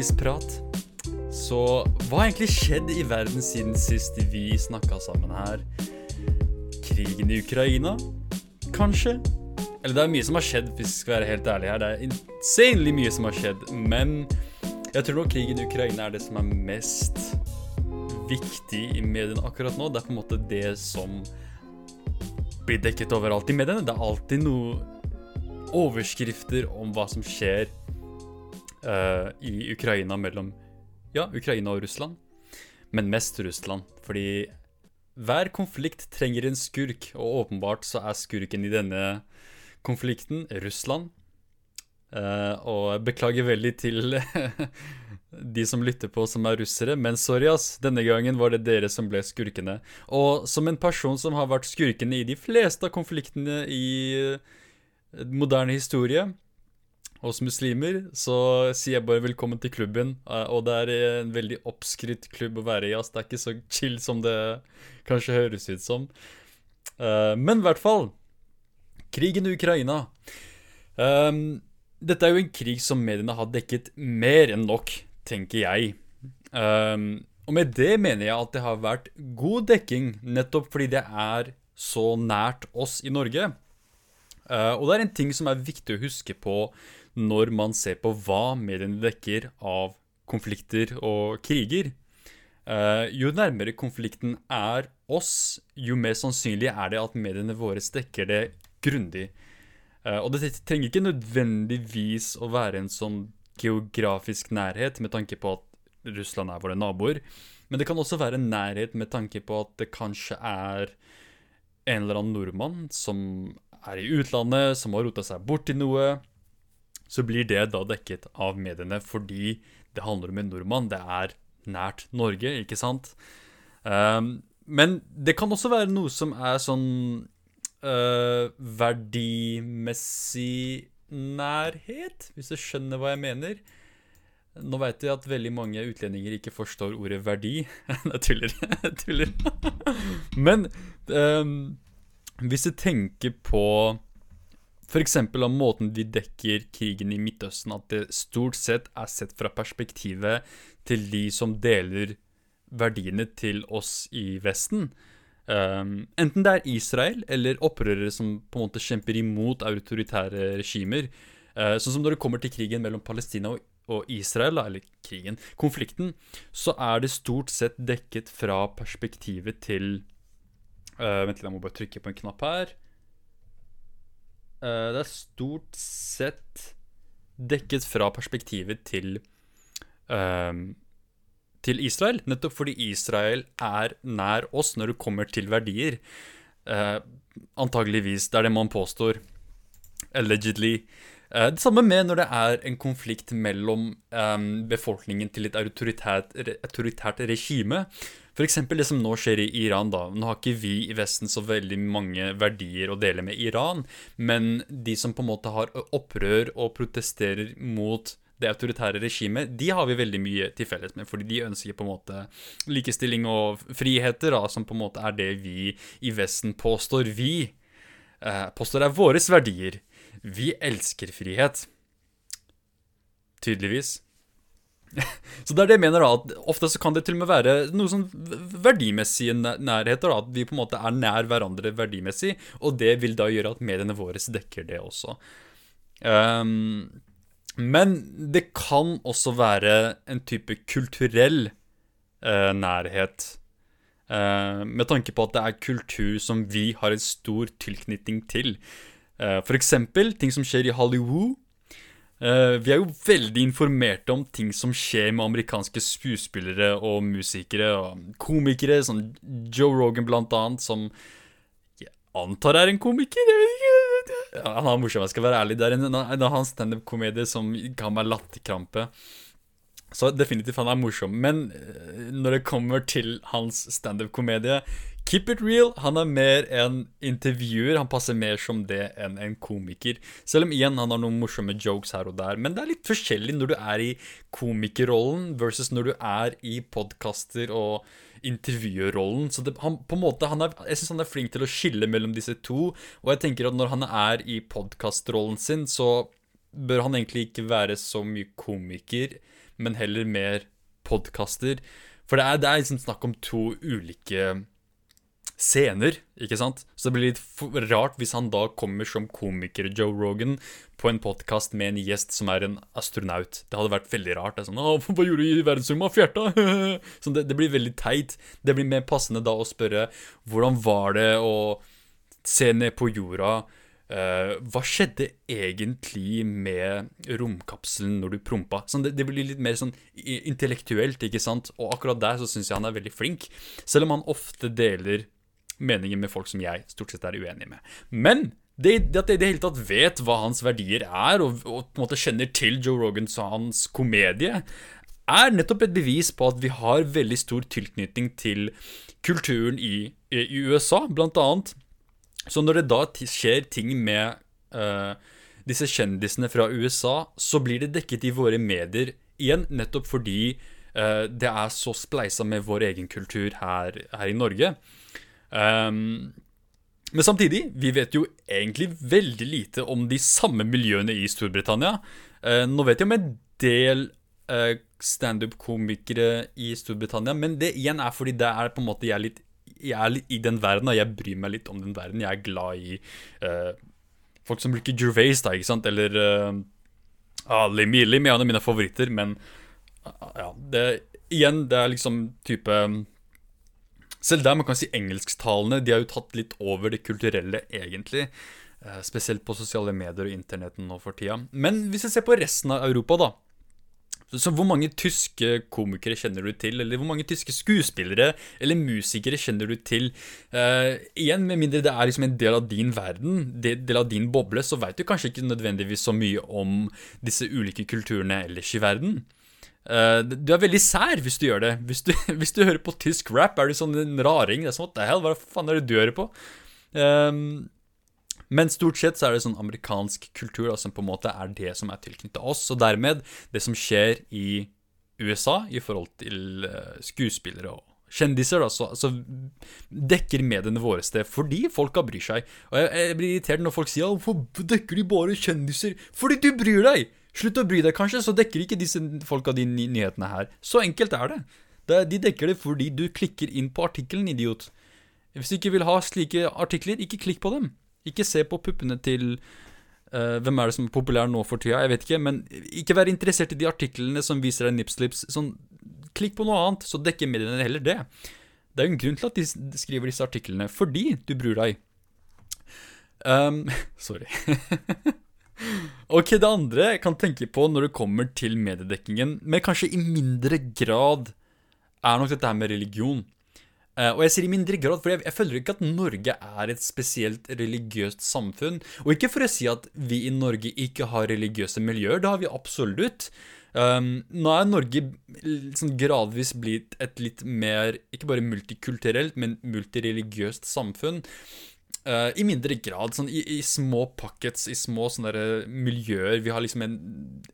kompisprat. Så hva har egentlig skjedd i verden siden sist vi snakka sammen her? Krigen i Ukraina? Kanskje? Eller det er mye som har skjedd, hvis vi skal være helt ærlige her. Det er insanely mye som har skjedd. Men jeg tror nok krigen i Ukraina er det som er mest viktig i mediene akkurat nå. Det er på en måte det som blir dekket overalt i mediene. Det er alltid noe overskrifter om hva som skjer uh, i Ukraina mellom ja, Ukraina og Russland. Men mest Russland. Fordi hver konflikt trenger en skurk, og åpenbart så er skurken i denne konflikten Russland. Uh, og beklager veldig til de som lytter på som er russere, men sorry, ass. Denne gangen var det dere som ble skurkene. Og som en person som har vært skurkene i de fleste av konfliktene i moderne historie hos muslimer, så sier jeg bare velkommen til klubben. Eh, og det er en veldig oppskrytt klubb å være i. ass. Det er ikke så chill som det kanskje høres ut som. Eh, men i hvert fall Krigen i Ukraina. Um, dette er jo en krig som mediene har dekket mer enn nok, tenker jeg. Um, og med det mener jeg at det har vært god dekking, nettopp fordi det er så nært oss i Norge. Og det er en ting som er viktig å huske på når man ser på hva mediene dekker av konflikter og kriger. Uh, jo nærmere konflikten er oss, jo mer sannsynlig er det at mediene våre dekker det grundig. Uh, og det trenger ikke nødvendigvis å være en sånn geografisk nærhet med tanke på at Russland er våre naboer. Men det kan også være en nærhet med tanke på at det kanskje er en eller annen nordmann som er i utlandet, som har rota seg bort til noe, så blir det da dekket av mediene fordi det handler om en nordmann. Det er nært Norge, ikke sant? Um, men det kan også være noe som er sånn uh, verdimessig nærhet, hvis du skjønner hva jeg mener. Nå veit jeg at veldig mange utlendinger ikke forstår ordet verdi. Jeg tuller. Jeg tuller. Men um, hvis du tenker på f.eks. av måten de dekker krigen i Midtøsten, at det stort sett er sett fra perspektivet til de som deler verdiene til oss i Vesten. Um, enten det er Israel eller opprørere som på en måte kjemper imot autoritære regimer. Uh, sånn som når det kommer til krigen mellom Palestina og, og Israel, eller krigen, konflikten, så er det stort sett dekket fra perspektivet til Uh, vent litt, jeg må bare trykke på en knapp her. Uh, det er stort sett dekket fra perspektivet til uh, til Israel. Nettopp fordi Israel er nær oss når det kommer til verdier. antageligvis. Det er det man påstår. Allegedly. det samme med når det er en konflikt mellom um, befolkningen til et autoritært, autoritært regime. F.eks. det som nå skjer i Iran. da. Nå har ikke vi i Vesten så veldig mange verdier å dele med Iran, men de som på en måte har opprør og protesterer mot det autoritære regimet, de har vi veldig mye til felles med. Fordi de ønsker på en måte likestilling og friheter, da, som på en måte er det vi i Vesten påstår vi eh, påstår er våre verdier. Vi elsker frihet. Tydeligvis. så det er det jeg mener, da. At ofte så kan det til og med være noe sånn verdimessige nærheter. da, At vi på en måte er nær hverandre verdimessig, og det vil da gjøre at mediene våre dekker det også. Um, men det kan også være en type kulturell uh, nærhet. Uh, med tanke på at det er kultur som vi har en stor tilknytning til. Uh, for eksempel ting som skjer i Hollywood Uh, vi er jo veldig informerte om ting som skjer med amerikanske skuespillere og musikere og komikere, sånn Joe Rogan blant annet, som jeg antar er en komiker. Ja, han er morsom, jeg skal være ærlig. Det er en, en av hans standup-komedier som ga meg latterkrampe. Så definitivt han er morsom. Men uh, når det kommer til hans standup-komedie, Keep it real. Han er mer en intervjuer. Han passer mer som det enn en komiker. Selv om igjen han har noen morsomme jokes her og der. Men det er litt forskjellig når du er i komikerrollen versus når du er i podkaster og intervjuerrollen. Så det, han, på en måte, er, jeg syns han er flink til å skille mellom disse to. Og jeg tenker at når han er i podkastrollen sin, så bør han egentlig ikke være så mye komiker, men heller mer podkaster. For det er, det er liksom snakk om to ulike scener, ikke sant? Så det blir litt rart hvis han da kommer som komiker Joe Rogan på en podkast med en gjest som er en astronaut. Det hadde vært veldig rart. Det er sånn hva gjorde du i verdensrommet? Fjerta?' så det, det, blir veldig teit. Det blir mer passende da å spørre hvordan var det å se ned på jorda? Uh, hva skjedde egentlig med romkapselen når du prompa? Sånn, det, det, blir litt mer sånn intellektuelt, ikke sant? Og akkurat der så syns jeg han er veldig flink. Selv om han ofte deler meninger med folk som jeg stort sett er uenig med. Men det, at jeg i det hele tatt vet hva hans verdier er, og, og, på en måte kjenner til Joe Rogans og hans komedie, er nettopp et bevis på at vi har veldig stor tilknytning til kulturen i, i USA, blant annet. Så når det da skjer ting med uh, disse kjendisene fra USA, så blir det dekket i våre medier igjen, nettopp fordi uh, det er så spleisa med vår egen kultur her, her i Norge. Um, men samtidig, vi vet jo egentlig veldig lite om de samme miljøene i Storbritannia. Uh, nå vet jeg om en del uh, standup-komikere i Storbritannia, men det igjen er fordi det er på en måte jeg er litt, jeg er litt i den verden, og jeg bryr meg litt om den verden. Jeg er glad i uh, folk som bruker Gervais, da, ikke sant, eller uh, ah, Limmy. Limmy er en av mine favoritter, men uh, ja, det, igjen, det er liksom type selv der man kan si engelsktalende, de har jo tatt litt over det kulturelle, egentlig. Eh, spesielt på sosiale medier og internetten nå for tida. Men hvis jeg ser på resten av Europa, da. Så hvor mange tyske komikere kjenner du til? Eller hvor mange tyske skuespillere eller musikere kjenner du til? Uh, igjen, med mindre det er liksom en del av din verden, del av din boble, så veit du kanskje ikke nødvendigvis så mye om disse ulike kulturene ellers i verden. Uh, du er veldig sær hvis du gjør det. Hvis du, hvis du, hører på tysk rap, er du sånn en raring. Det er sånn, hva faen er det du hører på? Um, men stort sett så er det sånn amerikansk kultur da, som på en måte er det som er tilknyttet oss. Og dermed, det som skjer i USA i forhold til uh, skuespillere og kjendiser, da, så, så dekker mediene våre sted fordi folka bryr seg. Og jeg, jeg blir irritert når folk sier 'Hvorfor dekker de bare kjendiser?' Fordi du bryr deg! Slutt å bry deg, kanskje, så dekker ikke disse folka de nyhetene her. Så enkelt er det. De dekker det fordi du klikker inn på artikkelen, idiot. Hvis du ikke vil ha slike artikler, ikke klikk på dem. Ikke se på puppene til uh, Hvem er det som er populær nå for tida? Jeg vet ikke, men ikke vær interessert i de artiklene som viser deg nipslips. Sånn, klikk på noe annet, så dekker mediene heller det. Det er jo en grunn til at de skriver disse artiklene, fordi du bryr deg. Um, sorry. Ok, Det andre jeg kan tenke på når det kommer til mediedekkingen, men kanskje i mindre grad, er nok dette her med religion. Uh, og jeg sier i mindre grad, for jeg, jeg, føler ikke at Norge er et spesielt religiøst samfunn. Og ikke for å si at vi i Norge ikke har religiøse miljøer, det har vi absolutt. Um, nå er Norge liksom gradvis blitt et litt mer, ikke bare multikulturelt, men multireligiøst samfunn. Uh, I mindre grad. Sånn, i, i, små pockets, i små sånne der, miljøer. Vi har liksom en,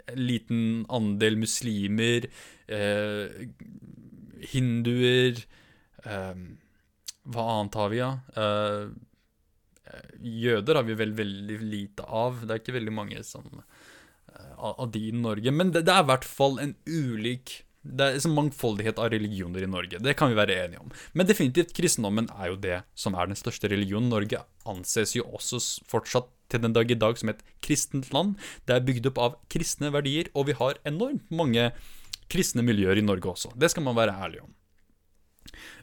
en liten andel muslimer, uh, hinduer uh, Hva annet har vi, da? Ja? jøder har vi vel veldig lite av. Det er ikke veldig mange som, av de i Norge. Men det, det er i hvert fall en ulik det er liksom mangfoldighet av religioner i Norge. Det kan vi være enige om. Men definitivt, kristendommen er jo det som er den største religionen. Norge anses jo også fortsatt til den dag i dag som et kristent land. Det er bygd opp av kristne verdier, og vi har enormt mange kristne miljøer i Norge også. Det skal man være ærlig om.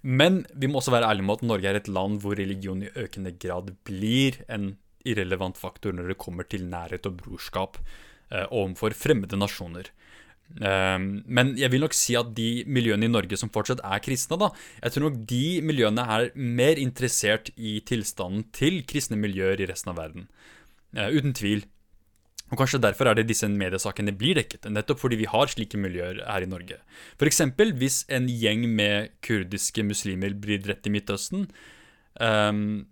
Men vi må også være ærlige med at Norge er et land hvor religion i økende grad blir en irrelevant faktor når det kommer til nærhet og brorskap eh, overfor fremmede nasjoner. Ehm, men jeg vil nok si at de miljøene i Norge som fortsatt er kristne, da, jeg tror nok de miljøene er mer interessert i tilstanden til kristne miljøer i resten av verden. Uh, uten tvil. Og Kanskje derfor er det disse mediesakene blir dekket, nettopp fordi vi har slike miljøer her i Norge. F.eks. hvis en gjeng med kurdiske muslimer blir drept i Midtøsten, um,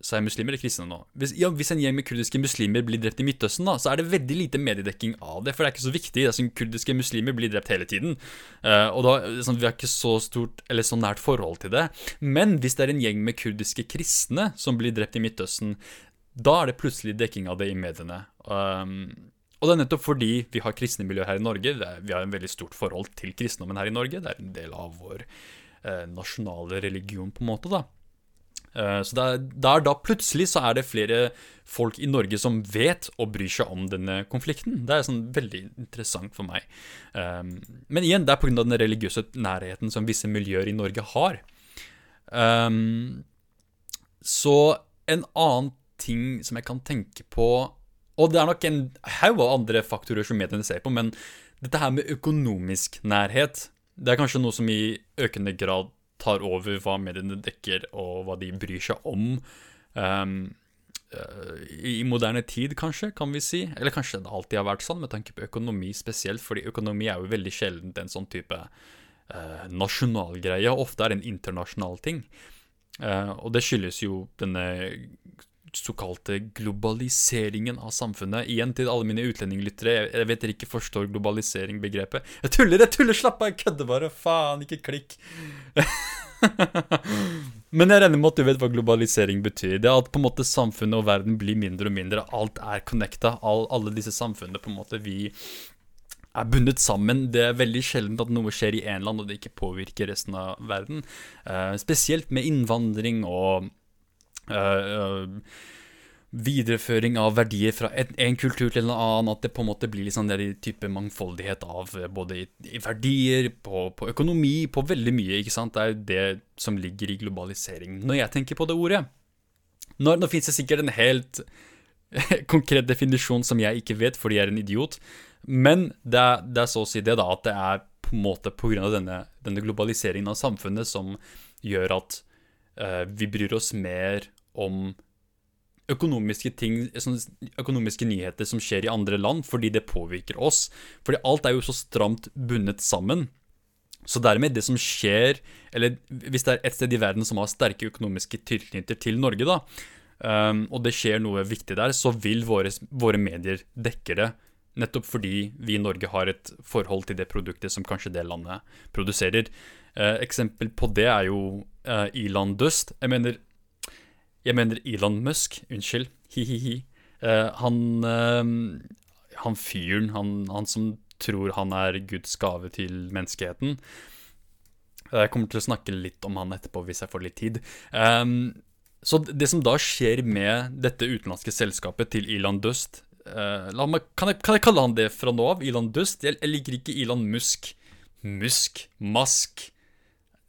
så er muslimer eller kristne nå. Hvis, ja, hvis, en gjeng med kurdiske muslimer blir drept i Midtøsten, da, så er det veldig lite mediedekking av det. For det er ikke så viktig. Det er sånn, kurdiske muslimer blir drept hele tiden. Uh, og da, sånn, Vi har ikke så stort eller så nært forhold til det. Men hvis det er en gjeng med kurdiske kristne som blir drept i Midtøsten, da er det plutselig dekking av det i mediene. Um, og det er nettopp fordi vi har kristne miljøer her i Norge. Er, vi har en veldig stort forhold til kristendommen her i Norge. Det er en del av vår eh, nasjonale religion, på en måte. da. Eh, så der, der, da plutselig så er det flere folk i Norge som vet og bryr seg om denne konflikten. Det er sånn veldig interessant for meg. Um, men igjen, det er pga. den religiøse nærheten som visse miljøer i Norge har. Um, så en annen ting som jeg kan tenke på Og det er nok en haug av andre faktorer som mediene ser på, men dette her med økonomisk nærhet, det er kanskje noe som i økende grad tar over hva mediene dekker, og hva de bryr seg om. Um, I moderne tid, kanskje, kan vi si. Eller kanskje det alltid har vært sånn, med tanke på økonomi spesielt, fordi økonomi er jo veldig sjelden en sånn type eh, nasjonalgreie. Ofte er det en internasjonal ting. Eh, og det skyldes jo denne såkalte globaliseringen av samfunnet. Igjen til alle mine utlendinglyttere. Jeg vet dere ikke forstår globalisering-begrepet. Jeg tuller, jeg tuller! Slapp av, jeg kødder bare! Faen, ikke klikk! Men jeg regner med at du vet hva globalisering betyr. Det er at på en måte samfunnet og verden blir mindre og mindre. Alt er connecta. All, alle disse samfunnene på en måte vi er bundet sammen. Det er veldig sjelden at noe skjer i én land og det ikke påvirker resten av verden. Uh, spesielt med innvandring og videreføring av verdier fra en, en, kultur til en annen. At det på en måte blir liksom den type mangfoldighet av eh, både i, verdier, på, på, økonomi, på veldig mye. ikke sant? Det er det som ligger i globalisering. Når jeg tenker på det ordet Nå, nå fins det sikkert en helt konkret definisjon som jeg ikke vet fordi jeg er en idiot, men det det er så å si det, da, at det er på en måte pga. Denne, denne globaliseringen av samfunnet som gjør at vi bryr oss mer om økonomiske ting, økonomiske nyheter som skjer i andre land, fordi det påvirker oss. Fordi alt er jo så stramt bundet sammen. Så dermed, det som skjer Eller hvis det er et sted i verden som har sterke økonomiske tilknytninger til Norge, da, um, og det skjer noe viktig der, så vil våre, våre medier dekke det. Nettopp fordi vi i Norge har et forhold til det produktet som kanskje det landet produserer. Uh, eksempel på det er jo uh, Elon Dust. Jeg mener jeg mener Elon Musk. Unnskyld. Hi-hi-hi. Uh, han, han fyren, han, han, som tror han er Guds gave til menneskeheten. Jeg kommer til å snakke litt om han etterpå hvis jeg får litt tid. Um, så det som da skjer med dette utenlandske selskapet til Elon Dust uh, meg, kan, jeg, kan, jeg, kalle han det fra nå av? Elon Dust? Jeg, jeg liker ikke Elon Musk. Musk. Mask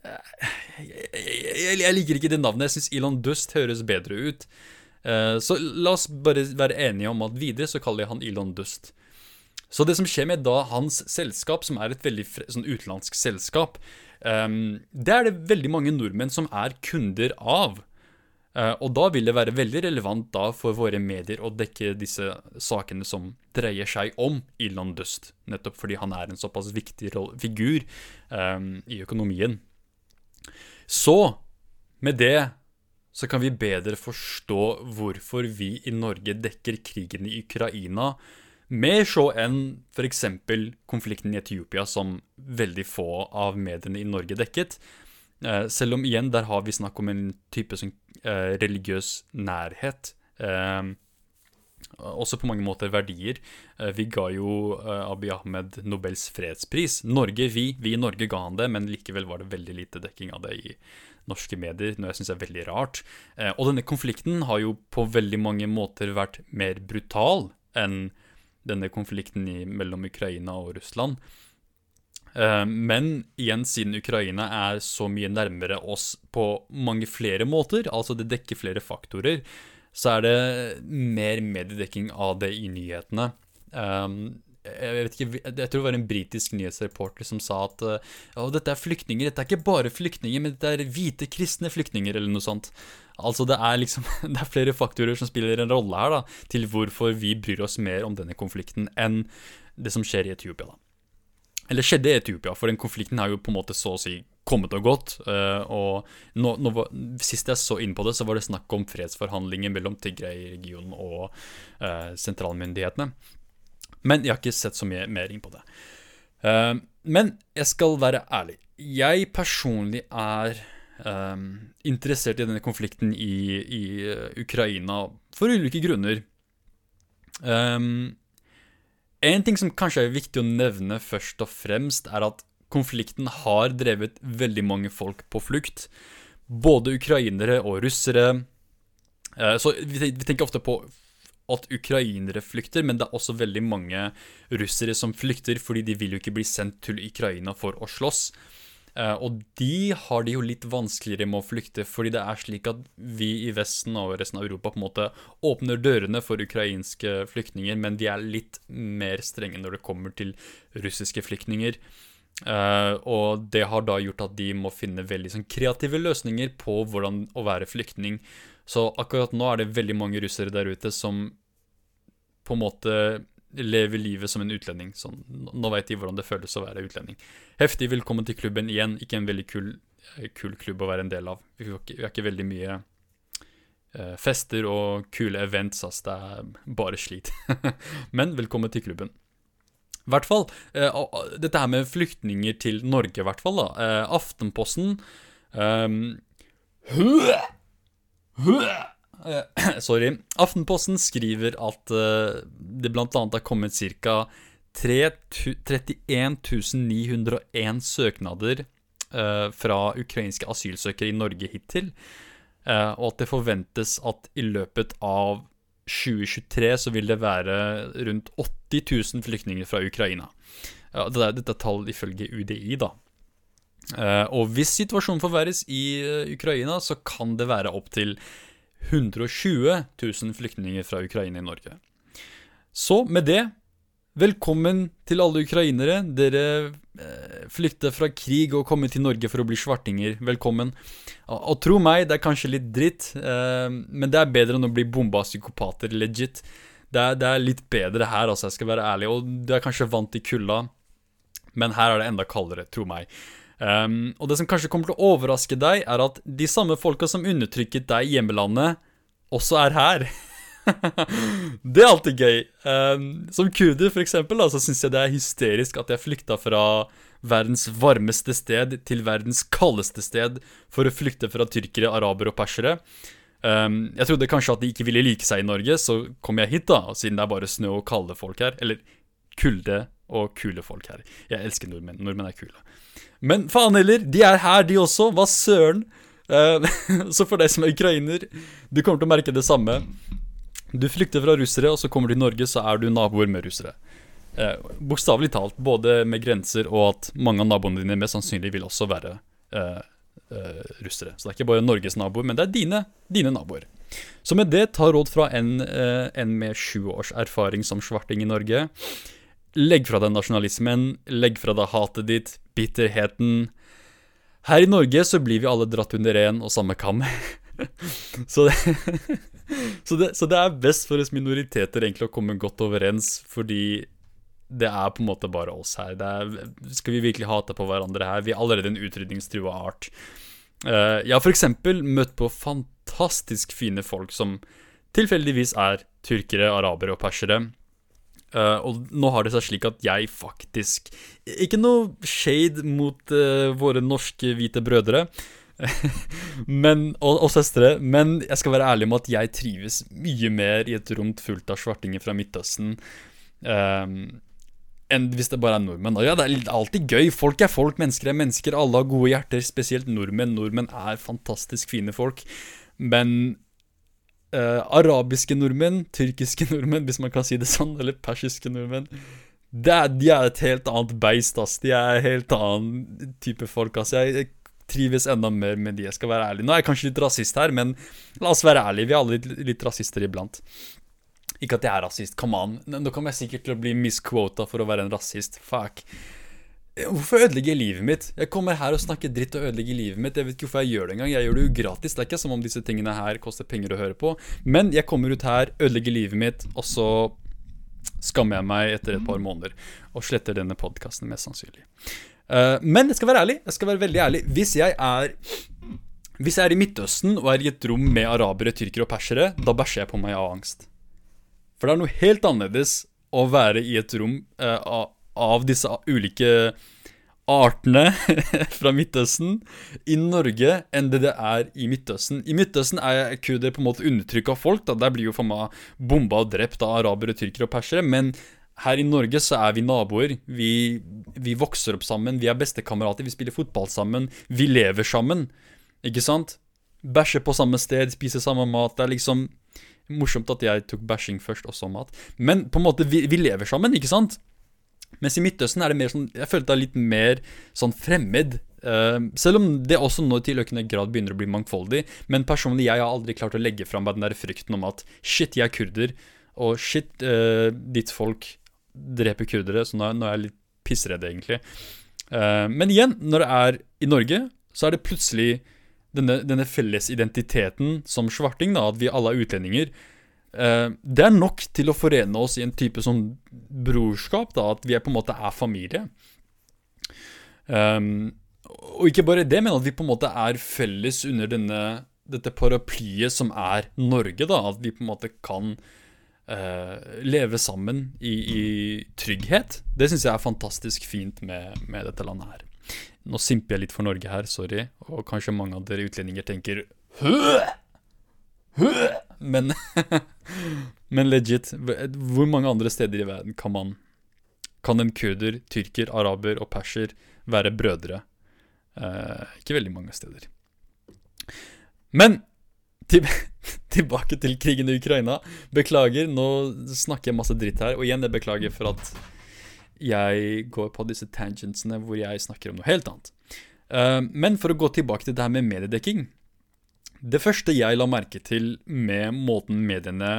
jeg, jeg, liker ikke det navnet. Jeg syns Elon Dust høres bedre ut. Uh, så la oss bare være enige om at videre så kaller jeg han Elon Dust. Så det som skjer med da hans selskap, som er et veldig sånn utenlandsk selskap, um, det er det veldig mange nordmenn som er kunder av. Uh, og da vil det være veldig relevant da for våre medier å dekke disse sakene som dreier seg om Elon Dust. Nettopp fordi han er en såpass viktig figur um, i økonomien. Så med det så kan vi bedre forstå hvorfor vi i Norge dekker krigen i Ukraina mer så enn f.eks. konflikten i Etiopia, som veldig få av mediene i Norge dekket. Eh, selv om igjen, der har vi snakk om en type eh, religiøs nærhet. Også på mange måter verdier. Eh, vi ga jo eh, Abiy Ahmed Nobels fredspris. Norge, vi, vi i Norge ga han det, men likevel var det veldig lite dekking av det i norske medier, noe jeg syns er veldig rart. Eh, og denne konflikten har jo på veldig mange måter vært mer brutal enn denne konflikten mellom Ukraina og Russland. Men igjen, siden Ukraina er så mye nærmere oss på mange flere måter, altså det dekker flere faktorer, så er det mer mediedekking av det i nyhetene. Um, jeg, ikke, jeg tror det var en britisk nyhetsreporter som sa at å, dette er flyktninger. Dette er ikke bare flyktninger, men dette er hvite kristne flyktninger, eller noe sånt. Altså det er liksom Det er flere faktorer som spiller en rolle her, da, til hvorfor vi bryr oss mer om denne konflikten enn det som skjer i Etiopia, da. Eller skjedde i Etiopia, for den konflikten har jo på en måte så å si kommet og gått. Uh, og nå, nå, Sist jeg så inn på det, så var det snakk om fredsforhandlinger mellom Tigray-regionen og uh, sentralmyndighetene. Men jeg har ikke sett så mye mer inn på det. Uh, men jeg skal være ærlig. Jeg personlig er um, interessert i denne konflikten i, i Ukraina for ulike grunner. Um, En ting som kanskje er viktig å nevne først og fremst, er at konflikten har drevet veldig mange folk på flukt. Både ukrainere og russere. Eh, så vi tenker ofte på at ukrainere flykter, men det er også veldig mange russere som flykter fordi de vil jo ikke bli sendt til Ukraina for å slåss. Uh, og de har det jo litt vanskeligere med å flykte, fordi det er slik at vi i Vesten og resten av Europa på en måte åpner dørene for ukrainske flyktninger, men de er litt mer strenge når det kommer til russiske flyktninger. Uh, og det har da gjort at de må finne veldig sånn, kreative løsninger på hvordan å være flyktning. Så akkurat nå er det veldig mange russere der ute som på en måte lever livet som en utlending. Sånn, nå veit de hvordan det føles å være utlending. Heftig velkommen til klubben igjen. Ikke en veldig kul, eh, kul klubb å være en del av. Vi har ikke, vi har ikke veldig mye uh, fester og kule events, ass. Det er bare slit. Men velkommen til klubben. I hvert fall, uh, dette her med flyktninger til Norge, i hvert fall. da. Uh, Aftenposten um, Eh, sorry. Aftenposten skriver at det bl.a. har kommet ca. 31 901 søknader fra ukrainske asylsøkere i Norge hittil. Og at det forventes at i løpet av 2023 så vil det være rundt 80 000 flyktninger fra Ukraina. dette, er, dette tall ifølge UDI, da. og hvis situasjonen forverres i Ukraina, så kan det være opptil 120 000 flyktninger fra Ukraina i Norge. Så med det, velkommen til alle ukrainere. Dere eh, flykter fra krig og kommer til Norge for å bli svartinger. Velkommen. Og, tro meg, det er kanskje litt dritt, eh, men det er bedre enn å bli bomba psykopater, legit. Det er, det er, litt bedre her, altså, jeg skal være ærlig. Og du er kanskje vant til kulda, men her er det enda kaldere, tro meg. Um, og det som kanskje kommer til å overraske deg, er at de samme folka som undertrykket deg i hjemmelandet, også er her. det er alltid gøy. Um, som kurder, for eksempel, da, så syns jeg det er hysterisk at jeg flykta fra verdens varmeste sted til verdens kaldeste sted for å flykte fra tyrkere, arabere og persere. Um, jeg trodde kanskje at de ikke ville like seg i Norge, så kom jeg hit, da, siden det er bare snø og kalde folk her. Eller kulde og kule folk her. Jeg elsker nordmenn. Nordmenn er kule. Men faen heller, de er her, de også. Hva søren? Uh, så for deg som er ukrainer, du kommer til å merke det samme. Du flykter fra russere, og så kommer du til Norge, så er du naboer med russere. Eh, Bokstavelig talt, både med grenser og at mange av naboene dine mest sannsynlig vil også være eh, russere. Så det er ikke bare Norges naboer, men det er dine, dine naboer. Så med det, ta råd fra en, en med sju års erfaring som svarting i Norge. Legg fra deg nasjonalismen, legg fra deg hatet ditt, bitterheten. Her i Norge så blir vi alle dratt under én og samme kam. så, det, så, det, så, det, er best for oss minoriteter egentlig å komme godt overens, fordi det er på en måte bare oss her. Er, skal vi virkelig hate på hverandre her? Vi er allerede en utrydningstrua art. Uh, jeg har f.eks. møtt på fantastisk fine folk som tilfeldigvis er tyrkere, arabere og persere. Uh, og nå har det seg slik at jeg faktisk Ikke noe shade mot uh, våre norske hvite brødre men, og, og, søstre, men jeg skal være ærlig med at jeg trives mye mer i et rom fullt av svartinger fra Midtøsten um, enn hvis det bare er nordmenn. Og ja, det er alltid gøy. Folk er folk, mennesker er mennesker. Alle har gode hjerter, spesielt nordmenn. Nordmenn er fantastisk fine folk. Men uh, arabiske nordmenn, tyrkiske nordmenn, hvis man kan si det sånn, eller persiske nordmenn er, De er et helt annet beist, ass. De er en helt annen type folk, ass. Jeg, trives enda mer med de, jeg skal være ærlig. Nå er jeg kanskje litt rasist her, men la oss være ærlige. Vi er alle litt, litt rasister iblant. Ikke at jeg er rasist, come on. Nå kommer jeg sikkert til å bli misquota for å være en rasist. Fuck. Hvorfor ødelegge livet mitt? Jeg kommer her og snakker dritt og ødelegger livet mitt. Jeg vet ikke hvorfor jeg gjør det engang. Jeg gjør det jo gratis. Det er ikke som om disse tingene her koster penger å høre på. Men jeg kommer ut her, ødelegger livet mitt, og så skammer jeg meg etter et par måneder. Og sletter denne podkasten, mest sannsynlig. Uh, men jeg skal være ærlig. Jeg skal være veldig ærlig. Hvis jeg er Hvis jeg er i Midtøsten og er i et rom med arabere, tyrkere og persere, da bæsjer jeg på meg av angst. For det er noe helt annerledes å være i et rom av av disse ulike artene fra Midtøsten i Norge enn det det er i Midtøsten. I Midtøsten er kurder på en måte undertrykk av folk. da Der blir jo for meg bomba og drept av arabere, tyrkere og persere. Men Her i Norge så er vi naboer. Vi, vi vokser opp sammen, vi er bestekamerater, vi spiller fotball sammen. Vi lever sammen, ikke sant? Bæsjer på samme sted, spiser samme mat. Det er liksom morsomt at jeg tok bæsjing først, også mat. Men på en måte, vi, vi lever sammen, ikke sant? Mens i Midtøsten er det mer sånn Jeg føler det er litt mer sånn fremmed. Uh, selv om det også nå til økende grad begynner å bli mangfoldig. Men personlig, jeg har aldri klart å legge fram den der frykten om at shit, jeg er kurder, og shit, uh, ditt folk dreper kurdere. Så nå, er jeg litt pissredd, egentlig. Uh, men igjen, når det er i Norge, så er det plutselig denne, denne felles identiteten som svarting, da, at vi alle er utlendinger. Uh, det er nok til å forene oss i en type sånn brorskap, da, at vi på en måte er familie. Um, og ikke bare det, men at vi på en måte er felles under denne, dette paraplyet som er Norge. da, At vi på en måte kan uh, leve sammen i, i trygghet. Det syns jeg er fantastisk fint med, med, dette landet her. Nå simper jeg litt for Norge her, sorry. Og kanskje mange av dere utlendinger tenker! Hø! Men, men legit, hvor mange andre steder i verden kan man Kan en kurder, tyrker, araber og perser være brødre? Eh, ikke veldig mange steder. Men til, tilbake til krigen i Ukraina. Beklager, nå snakker jeg masse dritt her. Og igjen, jeg beklager for at jeg går på disse tangentsene hvor jeg snakker om noe helt annet. Uh, men for å gå tilbake til det her med mediedekking det første jeg la merke til med måten mediene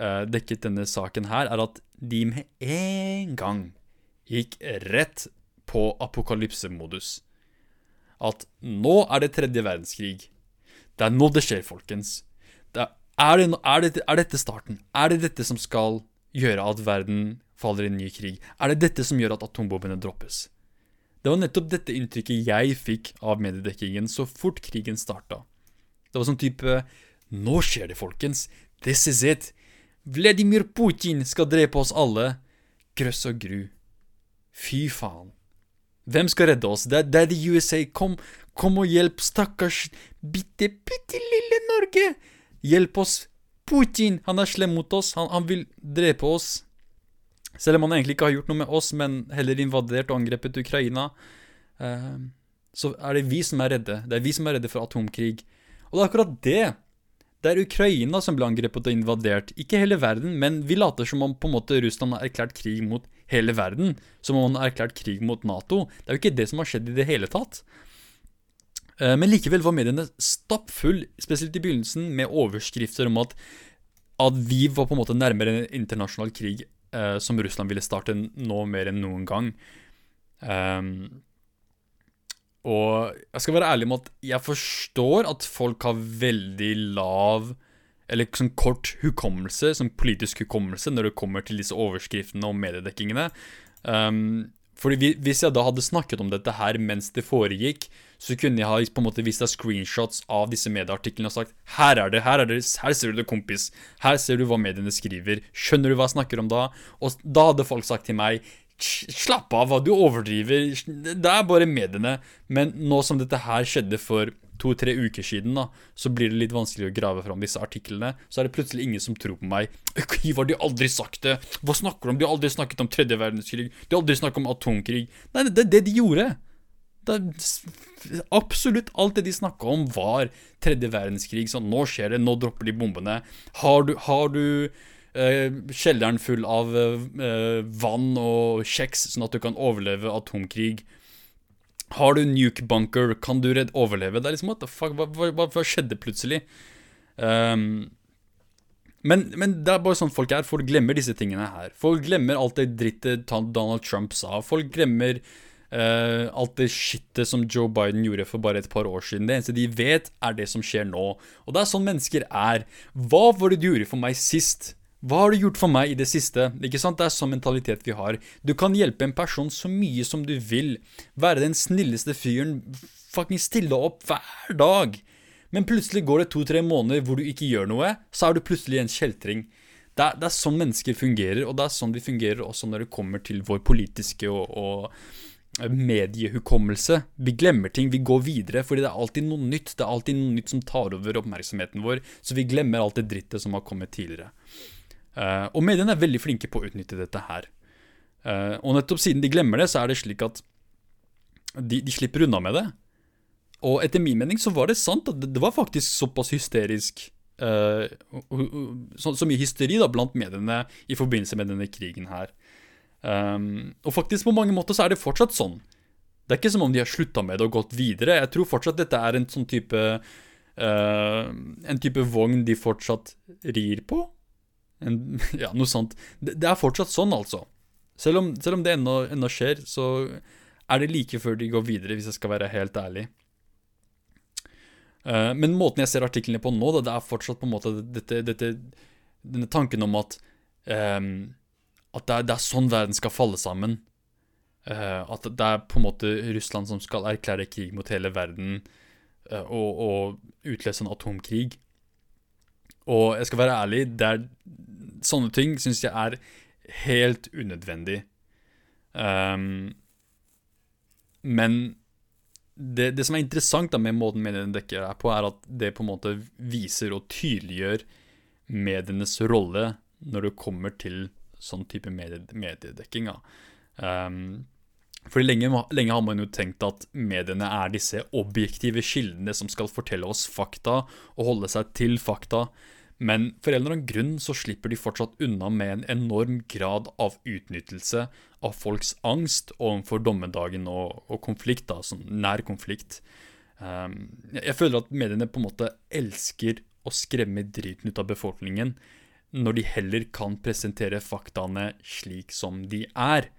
uh, dekket denne saken her, er at de med en gang gikk rett på apokalypsemodus. At nå er det tredje verdenskrig. Det er nå det skjer, folkens. Det er, er, det, er, det, er dette starten? Er det dette som skal gjøre at verden faller i en ny krig? Er det dette som gjør at atombombene droppes? Det var nettopp dette inntrykket jeg fikk av mediedekkingen så fort krigen starta. Det var sånn type Nå skjer det, folkens. This is it. Vladimir Putin skal drepe oss alle. Grøss og gru. Fy faen. Hvem skal redde oss? Det er Daddy USA. Kom, kom og hjelp, stakkars bitte, bitte lille Norge. Hjelp oss. Putin, han er slem mot oss. Han, han vil drepe oss. Selv om han egentlig ikke har gjort noe med oss, men heller invadert og angrepet Ukraina, uh, så er det vi som er redde. Det er vi som er redde for atomkrig. Og det er akkurat det. Det er Ukraina som ble angrepet og invadert, ikke hele verden, men vi later som om på en måte Russland har erklært krig mot hele verden. Som om han har erklært krig mot Nato. Det er jo ikke det som har skjedd i det hele tatt. Eh, men likevel var mediene stappfull, spesielt i begynnelsen, med overskrifter om at, at vi var på en måte nærmere en internasjonal krig eh, som Russland ville starte nå mer enn noen gang. Um, og jeg skal være ærlig med at jeg forstår at folk har veldig lav eller sånn kort hukommelse, sånn politisk hukommelse, når det kommer til disse overskriftene og mediedekkingene. Um, fordi Hvis jeg da hadde snakket om dette her mens det foregikk, så kunne jeg ha på en måte vist deg screenshots av disse medieartiklene og sagt her er det, her er det, her ser du det, kompis. Her ser du hva mediene skriver. Skjønner du hva jeg snakker om da? Og da hadde folk sagt til meg Slapp av, hva du overdriver. Det er bare mediene. Men nå som dette her skjedde for to-tre uker siden, da, så blir det litt vanskelig å grave fram disse artiklene. Så er det plutselig ingen som tror på meg. Ivar, de har aldri sagt det! Hva snakker du om? De har aldri snakket om tredje verdenskrig. De har aldri snakket om atomkrig. Nei, det er det de gjorde. Det absolutt alt det de snakka om, var tredje verdenskrig. Sånn, nå skjer det, nå dropper de bombene. Har du, har du eh, kjelleren full av eh, vann og kjeks, sånn at du kan overleve atomkrig. Har du nuke bunker, kan du redd overleve? Det er liksom what the fuck, hva, hva, hva skjedde plutselig? Um, men, men, det er bare sånn folk er. Folk glemmer disse tingene her. Folk glemmer alt det drittet Donald Trump sa. Folk glemmer uh, alt det skittet som Joe Biden gjorde for bare et par år siden. Det eneste de vet, er det som skjer nå. Og det er sånn mennesker er. Hva var det du gjorde for meg sist? Hva har du gjort for meg i det siste? Ikke sant? Det er sånn mentalitet vi har. Du kan hjelpe en person så mye som du vil. Være den snilleste fyren. Fucking stille opp hver dag. Men plutselig går det to-tre måneder hvor du ikke gjør noe, så er du plutselig en kjeltring. Det er, det er, sånn mennesker fungerer, og det er sånn vi fungerer også når det kommer til vår politiske og, og mediehukommelse. Vi glemmer ting, vi går videre, fordi det er alltid noe nytt. Det er alltid noe nytt som tar over oppmerksomheten vår, så vi glemmer alt det drittet som har kommet tidligere. Uh, og mediene er veldig flinke på å utnytte dette her. Uh, og nettopp siden de glemmer det, så er det slik at de, de, slipper unna med det. Og etter min mening så var det sant at det, det var faktisk såpass hysterisk uh, så, så, mye hysteri da blant mediene i forbindelse med denne krigen her. Um, og faktisk på mange måter så er det fortsatt sånn. Det er ikke som om de har slutta med det og gått videre. Jeg tror fortsatt dette er en sånn type En type vogn de fortsatt rir på. En, ja, noe sånt. Det, det, er fortsatt sånn, altså. Selv om, selv om det ennå, ennå, skjer, så er det like før de går videre, hvis jeg skal være helt ærlig. Uh, men måten jeg ser artiklene på nå, det, det er fortsatt på en måte dette, dette, denne tanken om at um, At det er, det er, sånn verden skal falle sammen. Uh, at det er på en måte Russland som skal erklære krig mot hele verden uh, og, og utløse en atomkrig. Og jeg skal være ærlig, det er, sånne ting syns jeg er helt unødvendig. Um, men det, det, som er interessant da med måten mediene dekker er på, er at det på en måte viser og tydeliggjør medienes rolle når det kommer til sånn type medie, mediedekking. Um, fordi lenge, lenge, har man jo tenkt at mediene er disse objektive kildene som skal fortelle oss fakta og holde seg til fakta. Men for en eller annen grunn så slipper de fortsatt unna med en enorm grad av utnyttelse av folks angst overfor dommedagen og, og konflikt, da, sånn nær konflikt. Um, jeg føler at mediene på en måte elsker å skremme driten ut av befolkningen, når de heller kan presentere faktaene slik som de er.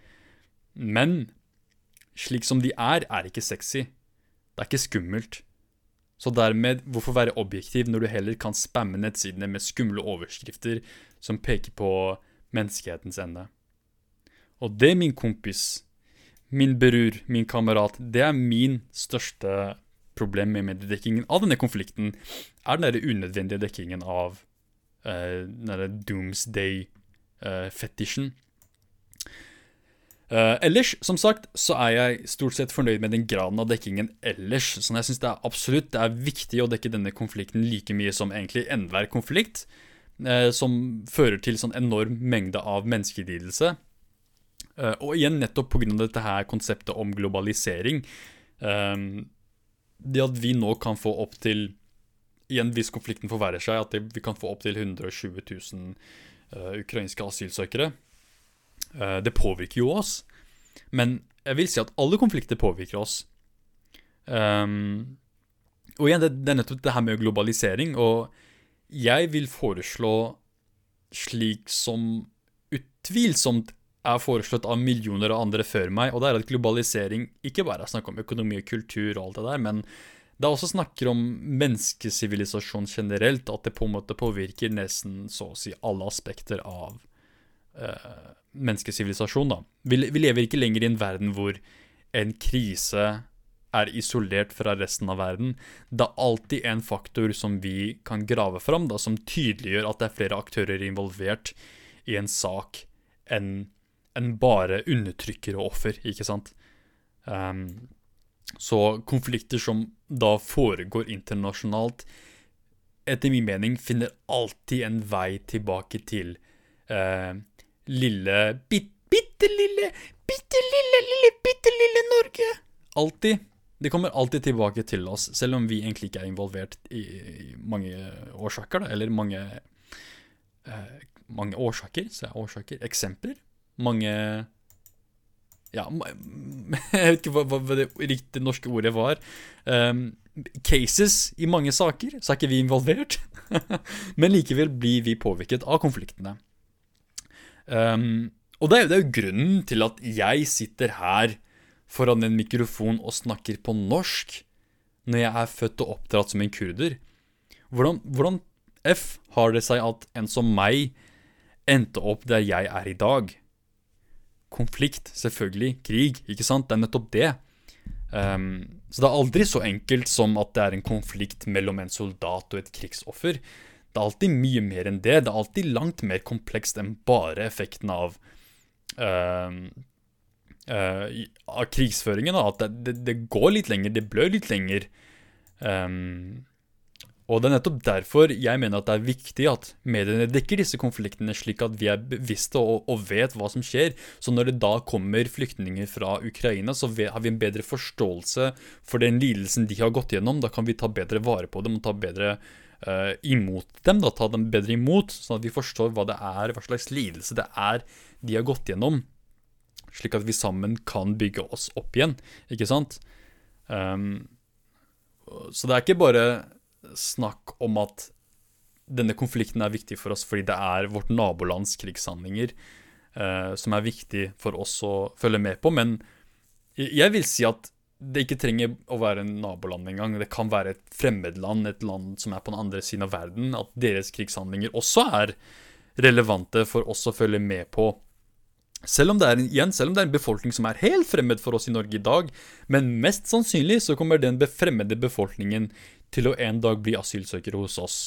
Men slik som de er, er ikke sexy. Det er ikke skummelt. Så dermed, hvorfor være objektiv når du heller kan spamme nettsidene med skumle overskrifter som peker på menneskehetens ende? Og det, min kompis, min bror, min kamerat, det er min største problem med mediedekkingen av denne konflikten, er den der unødvendige dekkingen av uh, den doomsday-fetisjen. Uh, Uh, ellers, som sagt, så er jeg stort sett fornøyd med den graden av dekkingen ellers. Så jeg syns det er absolutt det er viktig å dekke denne konflikten like mye som egentlig enhver konflikt, uh, som fører til sånn enorm mengde av menneskelidelse. Uh, og igjen nettopp pga. dette her konseptet om globalisering. det at vi nå kan få opp til Igjen, hvis konflikten forverrer seg, at vi kan få opp til 120 000 ukrainske asylsøkere. Eh, det påvirker jo oss. Men jeg vil si at alle konflikter påvirker oss. Um, og igjen, det, det er nettopp det her med globalisering. Og jeg vil foreslå slik som utvilsomt er foreslått av millioner av andre før meg, og det er at globalisering ikke bare er snakk om økonomi og kultur og alt det der, men det er også snakker om menneskesivilisasjon generelt, at det på en måte påvirker nesten så å si alle aspekter av uh, menneskesivilisasjon, da. Vi, vi, lever ikke lenger i en verden hvor en krise er isolert fra resten av verden. Det er alltid en faktor som vi kan grave fram, da, som tydeliggjør at det er flere aktører involvert i en sak enn en bare undertrykker og offer, ikke sant? Um, så konflikter som da foregår internasjonalt, etter min mening finner alltid en vei tilbake til uh, lille bit, Bitte lille, bitte lille, lille, bitte lille Norge. Alltid. De kommer alltid tilbake til oss, selv om vi egentlig ikke er involvert i, i mange årsaker, da, eller mange eh, Mange årsaker, så er årsaker Eksempler. Mange Ja, jeg vet ikke hva, hva det riktige norske ordet var. Um, cases i mange saker, så er ikke vi involvert. Men likevel blir vi påvirket av konfliktene. Um, og det er, det er jo grunnen til at jeg sitter her foran en mikrofon og snakker på norsk når jeg er født og oppdratt som en kurder. Hvordan, hvordan F har det seg at en som meg endte opp der jeg er i dag? Konflikt, selvfølgelig. Krig, ikke sant? Det er nettopp det. Um, så det er aldri så enkelt som at det er en konflikt mellom en soldat og et krigsoffer. Det er alltid mye mer enn det. Det er alltid langt mer komplekst enn bare effekten av uh, uh, Av krigføringen. At det, det, det, går litt lenger, det blør litt lenger. Um, Og det er nettopp derfor jeg mener at det er viktig at mediene dekker disse konfliktene, slik at vi er bevisste og, og vet hva som skjer. Så når det da kommer flyktninger fra Ukraina, så har vi en bedre forståelse for den lidelsen de har gått gjennom. Da kan vi ta bedre vare på dem og ta bedre uh, imot dem. da, Ta dem bedre imot, sånn at vi forstår hva det er, hva slags lidelse det er de har gått gjennom. Slik at vi sammen kan bygge oss opp igjen, ikke sant? Um, så det er ikke bare snakk om at denne konflikten er viktig for oss fordi det er vårt nabolands krigshandlinger uh, som er viktig for oss å følge med på. Men jeg vil si at det ikke trenger å være en naboland engang. Det kan være et fremmedland, et land som er på den andre siden av verden. At deres krigshandlinger også er relevante for oss å følge med på. Selv om, det er, igjen, selv om det er en befolkning som er helt fremmed for oss i Norge i dag, men mest sannsynlig så kommer den fremmede befolkningen til å en dag bli asylsøkere hos oss.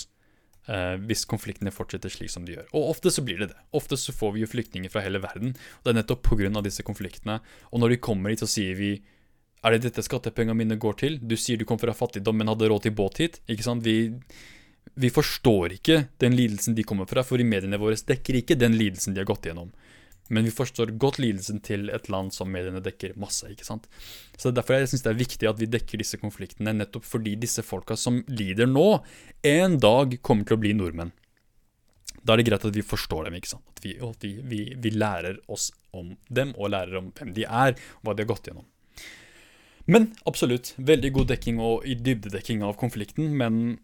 Eh, hvis konfliktene fortsetter slik som de gjør. Og ofte så blir det det. Ofte så får vi jo flyktninger fra hele verden. Og det er nettopp pga. disse konfliktene. Og når de kommer hit, så sier vi Er det dette skattepengene mine går til? Du sier du kom fra fattigdom, men hadde råd til båt hit. Ikke sant? Vi, vi forstår ikke den lidelsen de kommer fra, for i mediene våre dekker ikke den lidelsen de har gått gjennom. Men vi forstår godt lidelsen til et land som mediene dekker masse. ikke sant? Så Derfor jeg synes det er viktig at vi dekker disse konfliktene, nettopp fordi disse folka som lider nå, en dag kommer til å bli nordmenn. Da er det greit at vi forstår dem, ikke sant? at vi, vi, vi, vi lærer oss om dem, og lærer om hvem de er, og hva de har gått gjennom. Men absolutt, veldig god dekking og i dybdedekking av konflikten, men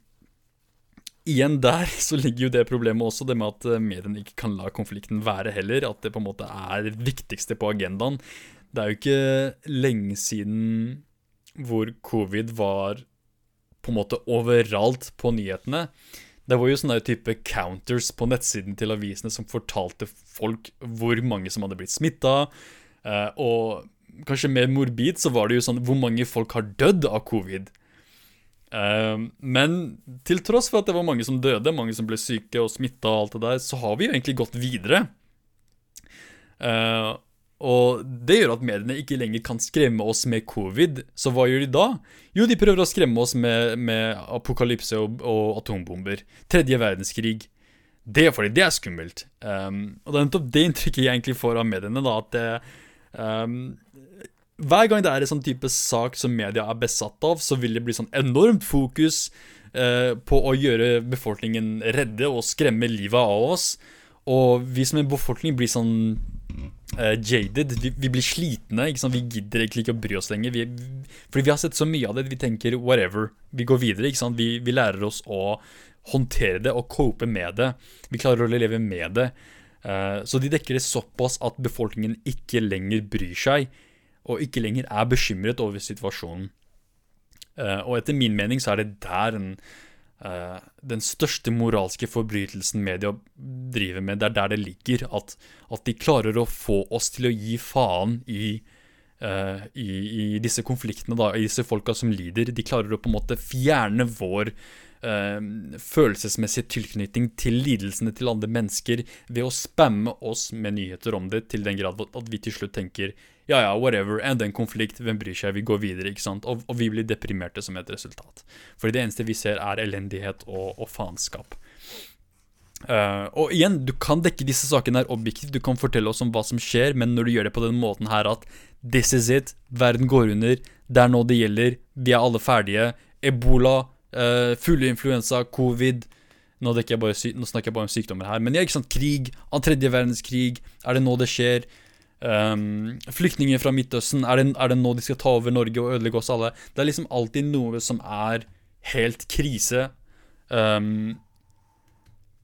igjen der så ligger jo det problemet også, det med at eh, mediene ikke kan la konflikten være heller. At det på en måte er det viktigste på agendaen. Det er jo ikke lenge siden hvor covid var på en måte overalt på nyhetene. Det var jo sånne type counters på nettsiden til avisene som fortalte folk hvor mange som hadde blitt smitta. Eh, og kanskje mer morbid så var det jo sånn hvor mange folk har dødd av covid. Uh, men til tross for at det var mange som døde, mange som ble syke og smitta, og alt det der, så har vi jo egentlig gått videre. Uh, og det gjør at mediene ikke lenger kan skremme oss med covid. Så hva gjør de da? Jo, de prøver å skremme oss med, med apokalypse og, og, atombomber. Tredje verdenskrig. Det er fordi det er skummelt. Um, og det er nettopp det inntrykket jeg egentlig får av mediene. da, at det, um, hver gang det er en sånn type sak som media er besatt av, så vil det bli sånn enormt fokus eh, på å gjøre befolkningen redde og skremme livet av oss. Og vi som en befolkning blir sånn eh, jaded. Vi, vi, blir slitne. Vi gidder egentlig ikke å bry oss lenger. Vi, fordi vi har sett så mye av det. Vi tenker whatever. Vi går videre. Vi, vi lærer oss å håndtere det og cope med det. Vi klarer å leve med det. Eh, så de dekker det såpass at befolkningen ikke lenger bryr seg og ikke lenger er bekymret over situasjonen. Uh, og etter min mening så er det der den, uh, den største moralske forbrytelsen media driver med. Det er der det ligger. At, at de klarer å få oss til å gi faen i, uh, i, i disse konfliktene, da, i disse folka som lider. De klarer å på en måte fjerne vår følelsesmessige tilknytning til lidelsene til andre mennesker ved å spamme oss med nyheter om det, til den grad at vi til slutt tenker ja ja, whatever, enda en konflikt, hvem bryr seg, vi går videre, ikke sant? Og, og, vi blir deprimerte som et resultat. Fordi det eneste vi ser, er elendighet og, og faenskap. Uh, og igjen, du kan dekke disse sakene her objektivt, du kan fortelle oss om hva som skjer, men når du gjør det på den måten her at this is it, verden går under, det er nå det gjelder, vi er alle ferdige, ebola, uh, fugleinfluensa, covid. Nå, nå, snakker jeg bare om sykdommer her, men ja, ikke sant, krig, av tredje verdenskrig, er det nå det skjer? Um, flyktninger fra Midtøsten, er det, er det, nå de skal ta over Norge og ødelegge oss alle? Det er liksom alltid noe som er helt krise. Um,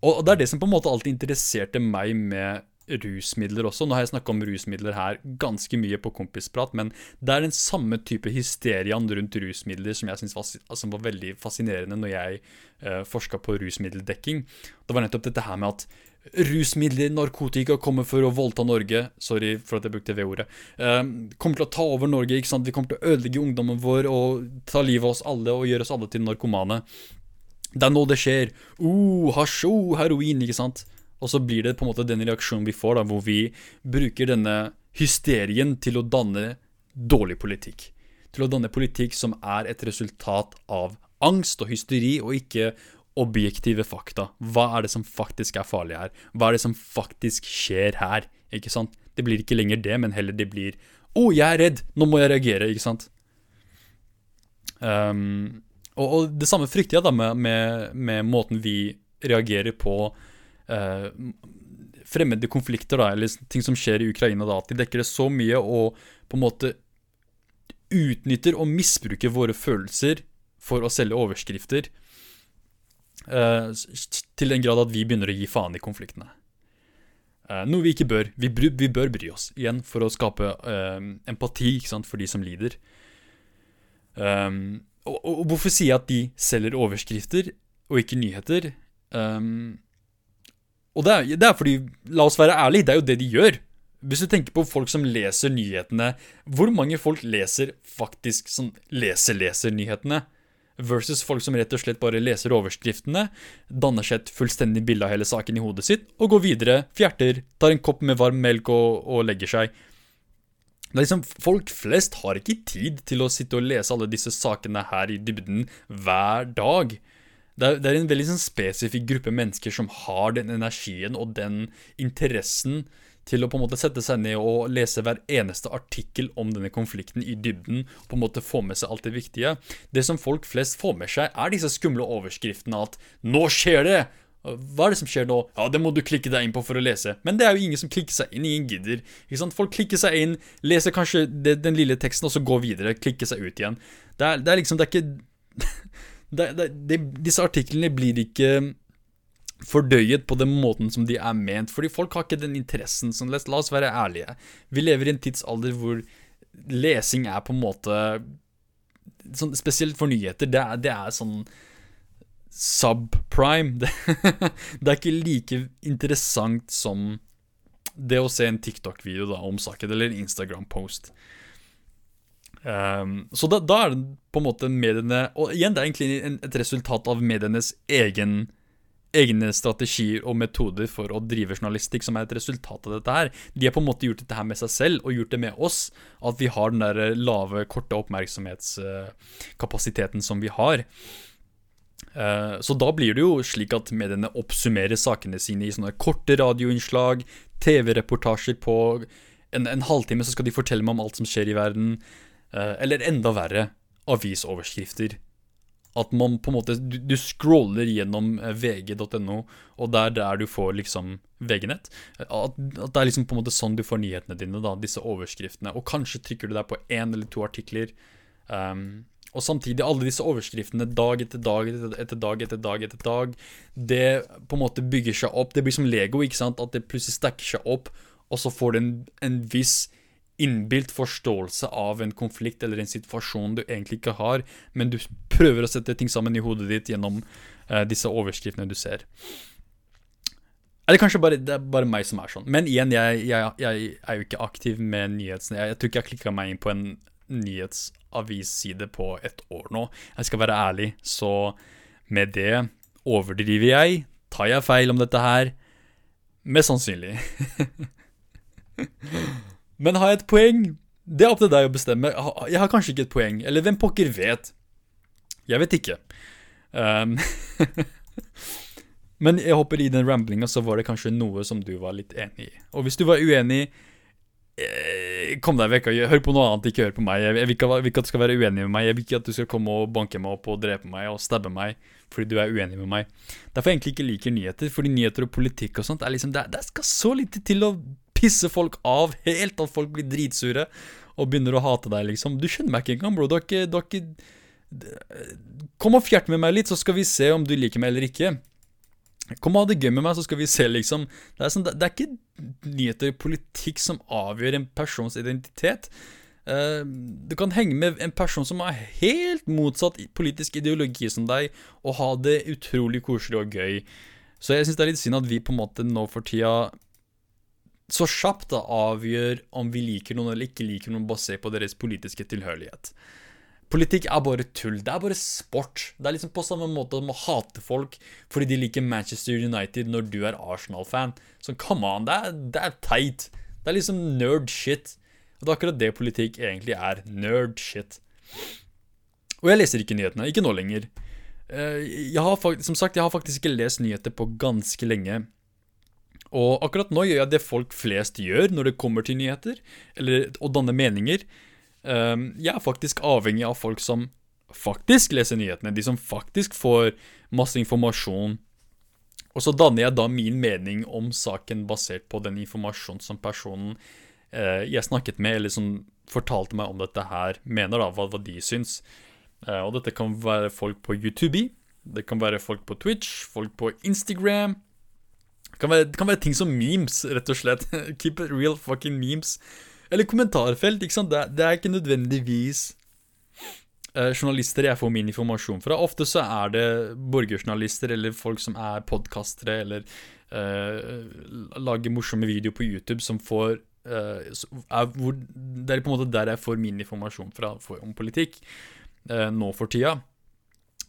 og det er det som på en måte alltid interesserte meg med rusmidler også. Nå har jeg snakka om rusmidler her ganske mye på kompisprat, men det er den samme type hysteriaen rundt rusmidler som jeg synes var, som var, veldig fascinerende når jeg uh, eh, forska på rusmiddeldekking. Det var nettopp dette her med at rusmidler, narkotika, kommer for å voldta Norge. Sorry for at jeg brukte V-ordet. Um, kommer til å ta over Norge. ikke sant? Vi kommer til å ødelegge ungdommen vår og ta livet av oss alle og gjøre oss alle til narkomane. Det er nå det skjer. Uh, hasj, uh, heroin, ikke sant? Og så blir det på en måte den reaksjonen vi får, da, hvor vi bruker denne hysterien til å danne dårlig politikk. Til å danne politikk som er et resultat av angst og hysteri, og ikke objektive fakta. Hva er det som faktisk er farlig her? Hva er det som faktisk skjer her? Ikke sant? Det blir ikke lenger det, men heller det blir Å, oh, jeg er redd! Nå må jeg reagere, ikke sant? Um, og, og, det samme frykter jeg da med, med, med måten vi reagerer på uh, fremmede konflikter, da, eller ting som skjer i Ukraina. da, At de dekker det så mye og på en måte utnytter og misbruker våre følelser for å selge overskrifter. Uh, til den grad at vi begynner å gi faen i konfliktene. Uh, noe vi ikke bør. Vi, vi, bør bry oss, igjen, for å skape uh, empati sant, for de som lider. Um, og, og, hvorfor sier jeg at de selger overskrifter og ikke nyheter? Um, og det er, det er, fordi, la oss være ærlige, det er jo det de gjør. Hvis du tenker på folk som leser nyhetene, hvor mange folk leser faktisk sånn leser-leser nyhetene? Versus folk som rett og slett bare leser overskriftene, danner seg et fullstendig bilde av hele saken i hodet sitt, og går videre, fjerter, tar en kopp med varm melk og, og legger seg. Det er liksom, Folk flest har ikke tid til å sitte og lese alle disse sakene her i dybden hver dag. Det er, det er en veldig sånn spesifikk gruppe mennesker som har den energien og den interessen til å på en måte sette seg ned og lese hver eneste artikkel om denne konflikten i dybden, og på en måte få med seg alt det viktige. Det som folk flest får med seg, er disse skumle overskriftene at 'nå skjer det'! Hva er det som skjer nå? Ja, det må du klikke deg inn på for å lese. Men det er jo ingen som klikker seg inn. Ingen gidder. Ikke sant? Folk klikker seg inn, leser kanskje den lille teksten, og så går videre. Klikker seg ut igjen. Det er, det er liksom Det er ikke det, det, Disse artiklene blir ikke fordøyet på den måten som de er ment. Fordi folk har ikke den interessen. Sånn, la, oss være ærlige. Vi lever i en tidsalder hvor lesing er på en måte sånn, Spesielt for nyheter. Det er, det er sånn subprime. Det, det, er ikke like interessant som det å se en TikTok-video om saken, eller en Instagram-post. Um, så da, da, er det på en måte mediene Og igjen, det er egentlig et resultat av medienes egen egne strategier og metoder for å drive journalistikk som er et resultat av dette her. De har på en måte gjort dette her med seg selv og gjort det med oss. At vi har den der lave, korte oppmerksomhetskapasiteten som vi har. Eh, så da blir det jo slik at mediene oppsummerer sakene sine i sånne korte radioinnslag, TV-reportasjer på en, en, halvtime, så skal de fortelle meg om alt som skjer i verden. Eh, eller enda verre, avisoverskrifter at man på en måte Du, du scroller gjennom eh, vg.no, og det er der du får liksom VG-nett. At, at, det er liksom på en måte sånn du får nyhetene dine, da, disse overskriftene. Og kanskje trykker du deg på én eller to artikler. Um, og samtidig, alle disse overskriftene dag etter dag etter, dag etter dag etter dag, det på en måte bygger seg opp. Det blir som Lego, ikke sant? At det plutselig stacker seg opp, og så får det en, en viss innbilt forståelse av en konflikt eller en situasjon du egentlig ikke har, men du prøver å sette ting sammen i hodet ditt gjennom uh, disse overskriftene du ser. Eller kanskje bare, det er bare meg som er sånn. Men igjen, jeg, jeg, jeg er jo ikke aktiv med nyhetsene. Jeg, jeg tror ikke jeg klikka meg inn på en nyhetsavisside på et år nå. Jeg skal være ærlig, så med det overdriver jeg. Tar jeg feil om dette her? Mest sannsynlig. Men har jeg et poeng? Det er opp til deg å bestemme. Jeg har kanskje ikke et poeng. Eller hvem pokker vet? Jeg vet ikke. Um, Men jeg håper i den ramblinga så var det kanskje noe som du var litt enig i. Og hvis du var uenig, eh, kom deg vekk og hør på noe annet, ikke hør på meg. Jeg vil ikke, at du skal være uenig med meg. Jeg vil ikke at du skal komme og banke meg opp og drepe meg og stabbe meg fordi du er uenig med meg. Derfor jeg egentlig ikke liker nyheter, fordi nyheter og politikk og sånt er liksom, det, det skal så lite til å pisser folk av helt, at folk blir dritsure og begynner å hate deg, liksom. Du skjønner meg ikke engang, bro. Du har ikke, du har ikke Kom og fjert med meg litt, så skal vi se om du liker meg eller ikke. Kom og ha det gøy med meg, så skal vi se, liksom. Det er, sånn, det, det er ikke nyheter og politikk som avgjør en persons identitet. Uh, du kan henge med en person som har helt motsatt politisk ideologi som deg, og ha det utrolig koselig og gøy. Så jeg syns det er litt synd at vi på en måte nå for tida så kjapt da avgjør om vi liker noen eller ikke liker noen basert på deres politiske tilhørighet. Politikk er bare tull. Det er bare sport. Det er liksom på samme måte som å hate folk fordi de liker Manchester United når du er Arsenal-fan. Så come on, det er, det er teit. Det er liksom nerd shit. Og det er akkurat det politikk egentlig er. Nerd shit. Og jeg leser ikke nyhetene. Ikke nå lenger. Eh, jeg har, som sagt, jeg har faktisk ikke lest nyheter på ganske lenge. Og akkurat nå gjør jeg det folk flest gjør når det kommer til nyheter, eller å danne meninger. Ehm, jeg er faktisk avhengig av folk som faktisk leser nyhetene, de som faktisk får masse informasjon. Og så danner jeg da min mening om saken basert på den informasjonen som personen eh, jeg snakket med, eller som fortalte meg om dette her, mener, da, hva, hva de syns. Eh, og dette kan være folk på YouTube, det kan være folk på Twitch, folk på Instagram. Det kan være, det kan være ting som memes, rett og slett. Keep it real fucking memes. Eller kommentarfelt, ikke sant. Det, det er ikke nødvendigvis eh, journalister jeg får min informasjon fra. Ofte så er det borgerjournalister eller folk som er podkastere eller eh, lager morsomme videoer på YouTube som får eh, er hvor, Det er på en måte der jeg får min informasjon fra om politikk nå for tida.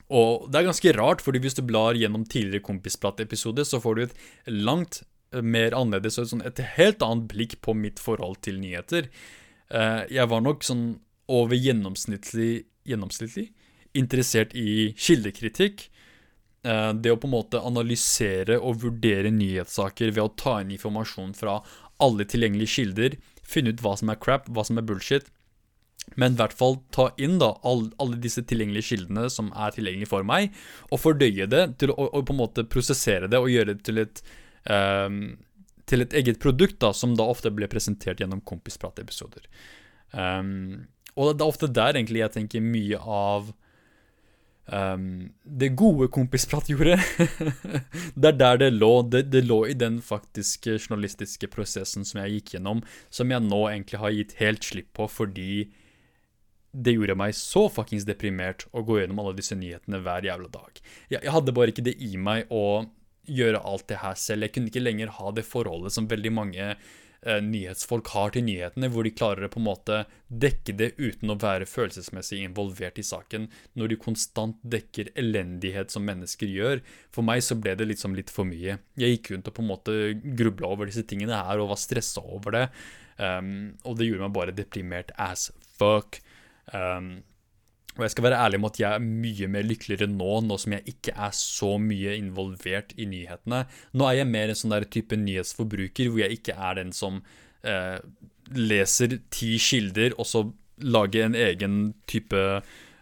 Og det er ganske rart, fordi hvis du blar gjennom tidligere Kompisprat-episoder, så får du et langt eh, mer annerledes og sånn et helt annet blikk på mitt forhold til nyheter. Eh, jeg var nok sånn over gjennomsnittlig, gjennomsnittlig interessert i kildekritikk. Eh, det å på en måte analysere og vurdere nyhetssaker ved å ta inn informasjon fra alle tilgjengelige kilder, finne ut hva som er crap, hva som er bullshit, men i hvert fall ta inn da all, alle disse tilgjengelige kildene som er tilgjengelige for meg, og fordøye det til å og på en måte prosessere det og gjøre det til et, um, til et eget produkt, da, som da ofte ble presentert gjennom kompispratepisoder. Um, og det er ofte der egentlig jeg tenker mye av um, det gode kompisprat gjorde. det er der det lå. Det, det, lå i den faktiske journalistiske prosessen som jeg gikk gjennom, som jeg nå egentlig har gitt helt slipp på fordi det gjorde meg så fuckings deprimert å gå gjennom alle disse nyhetene hver jævla dag. Jeg, jeg, hadde bare ikke det i meg å gjøre alt det her selv. Jeg kunne ikke lenger ha det forholdet som veldig mange eh, nyhetsfolk har til nyhetene, hvor de klarer å på en måte dekke det uten å være følelsesmessig involvert i saken, når de konstant dekker elendighet som mennesker gjør. For meg så ble det liksom litt for mye. Jeg gikk rundt og på en måte grubla over disse tingene her og var stressa over det, um, og det gjorde meg bare deprimert as fuck. Um, og jeg skal være ærlig med at jeg er mye mer lykkeligere nå, nå som jeg ikke er så mye involvert i nyhetene. Nå er jeg mer en sånn der type nyhetsforbruker hvor jeg ikke er den som eh, leser ti kilder og så lager en egen type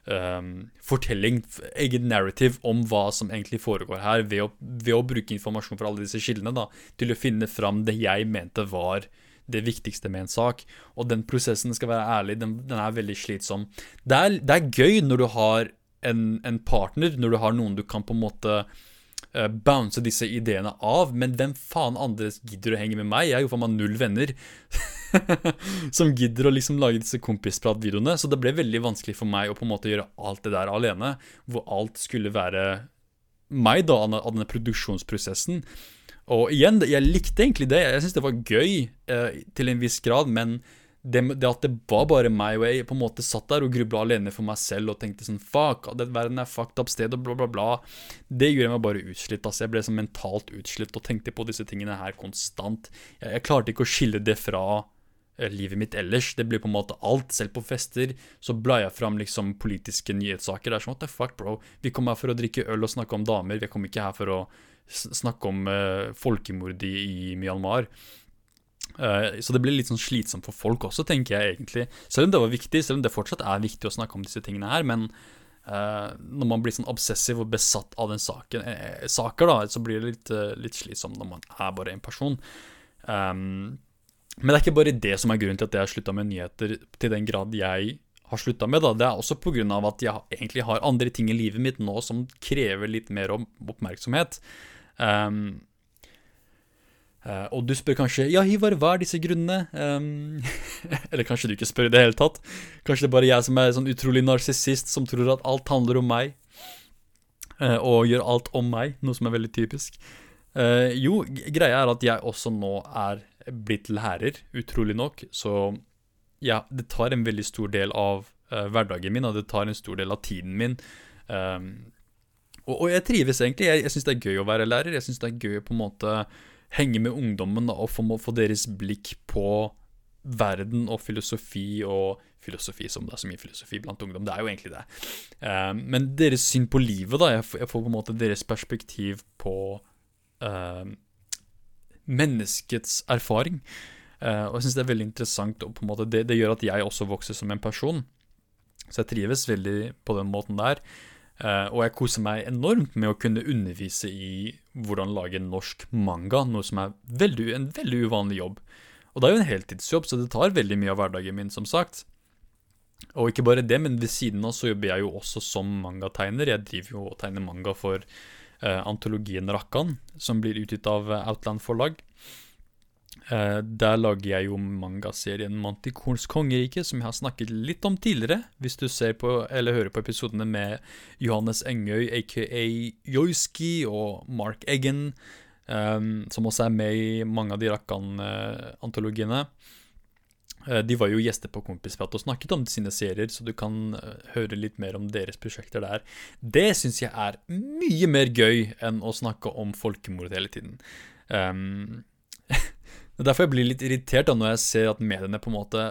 um, fortelling, egen narrative om hva som egentlig foregår her, ved å, ved å bruke informasjon fra alle disse kildene da, til å finne fram det jeg mente var det viktigste med en sak. Og den prosessen, skal være ærlig, den, den er veldig slitsom. Det er, det er, gøy når du har en, en, partner, når du har noen du kan på en måte uh, bounce disse ideene av, men hvem faen andre gidder å henge med meg? Jeg er jo faen meg null venner som gidder å liksom lage disse kompispratvideoene. Så det ble veldig vanskelig for meg å på en måte gjøre alt det der alene, hvor alt skulle være meg, da, av denne produksjonsprosessen. Og igjen, jeg likte egentlig det. Jeg syns det var gøy eh, til en viss grad, men det, det, at det var bare meg, og jeg på en måte satt der og grubla alene for meg selv og tenkte sånn Fuck, den verden er fucked up sted, og bla, bla, bla. Det gjorde meg bare utslitt. Altså. Jeg ble sånn mentalt utslitt og tenkte på disse tingene her konstant. Jeg, jeg klarte ikke å skille det fra eh, livet mitt ellers. Det blir på en måte alt. Selv på fester så blar jeg fram liksom politiske nyhetssaker. Det er sånn what the fuck, bro. Vi kom her for å drikke øl og snakke om damer. Vi kom ikke her for å snakke om uh, folkemord i, i Myanmar. Uh, så det blir litt sånn slitsomt for folk også, tenker jeg egentlig. Selv om det var viktig, selv om det fortsatt er viktig å snakke om disse tingene her. Men uh, når man blir sånn obsessiv og besatt av den saken, eh, saker, da, så blir det litt, litt slitsomt når man er bare en person. Um, men det er ikke bare det som er grunnen til at jeg har slutta med nyheter til den grad jeg har slutta med. Da. Det er også pga. at jeg egentlig har andre ting i livet mitt nå som krever litt mer oppmerksomhet. Um, og du spør kanskje ja, Hivar, hva er disse grunnene? Um, eller kanskje du ikke spør i det hele tatt. Kanskje det er bare jeg som er sånn utrolig narsissist som tror at alt handler om meg. Uh, og gjør alt om meg, noe som er veldig typisk. Uh, jo, greia er at jeg også nå er blitt lærer, utrolig nok. Så ja, det tar en veldig stor del av hverdagen min, og det tar en stor del av tiden min. Um, og, og jeg trives egentlig. Jeg, jeg syns det er gøy å være lærer. Jeg syns det er gøy å på en måte henge med ungdommen da, og få, få deres blikk på verden og filosofi og filosofi som det er så mye filosofi blant ungdom. Det er jo egentlig det. Uh, men deres syn på livet, da. Jeg, jeg, får på en måte deres perspektiv på uh, menneskets erfaring. Uh, og jeg syns det er veldig interessant, og på en måte det, det, gjør at jeg også vokser som en person. Så jeg trives veldig på den måten der. Og jeg koser meg enormt med å kunne undervise i hvordan lage norsk manga, noe som er veldig, en veldig uvanlig jobb. Og det er jo en heltidsjobb, så det tar veldig mye av hverdagen min, som sagt. Og ikke bare det, men ved siden av så jobber jeg jo også som mangategner. Jeg driver jo og tegner manga for uh, antologien Rakkan, som blir utgitt av Outland forlag. Uh, der lager jeg jo mangaserien Mantikorns kongerike, som jeg har snakket litt om tidligere. Hvis du ser på, eller hører på episodene med Johannes Engøy, aka Joiski, og Mark Eggen, um, som også er med i mange av de Rakkan-antologiene. Uh, de var jo gjester på Kompisprat og snakket om sine serier, så du kan høre litt mer om deres prosjekter der. Det syns jeg er mye mer gøy enn å snakke om folkemord hele tiden. Um, derfor jeg blir litt irritert da når jeg ser at mediene på en måte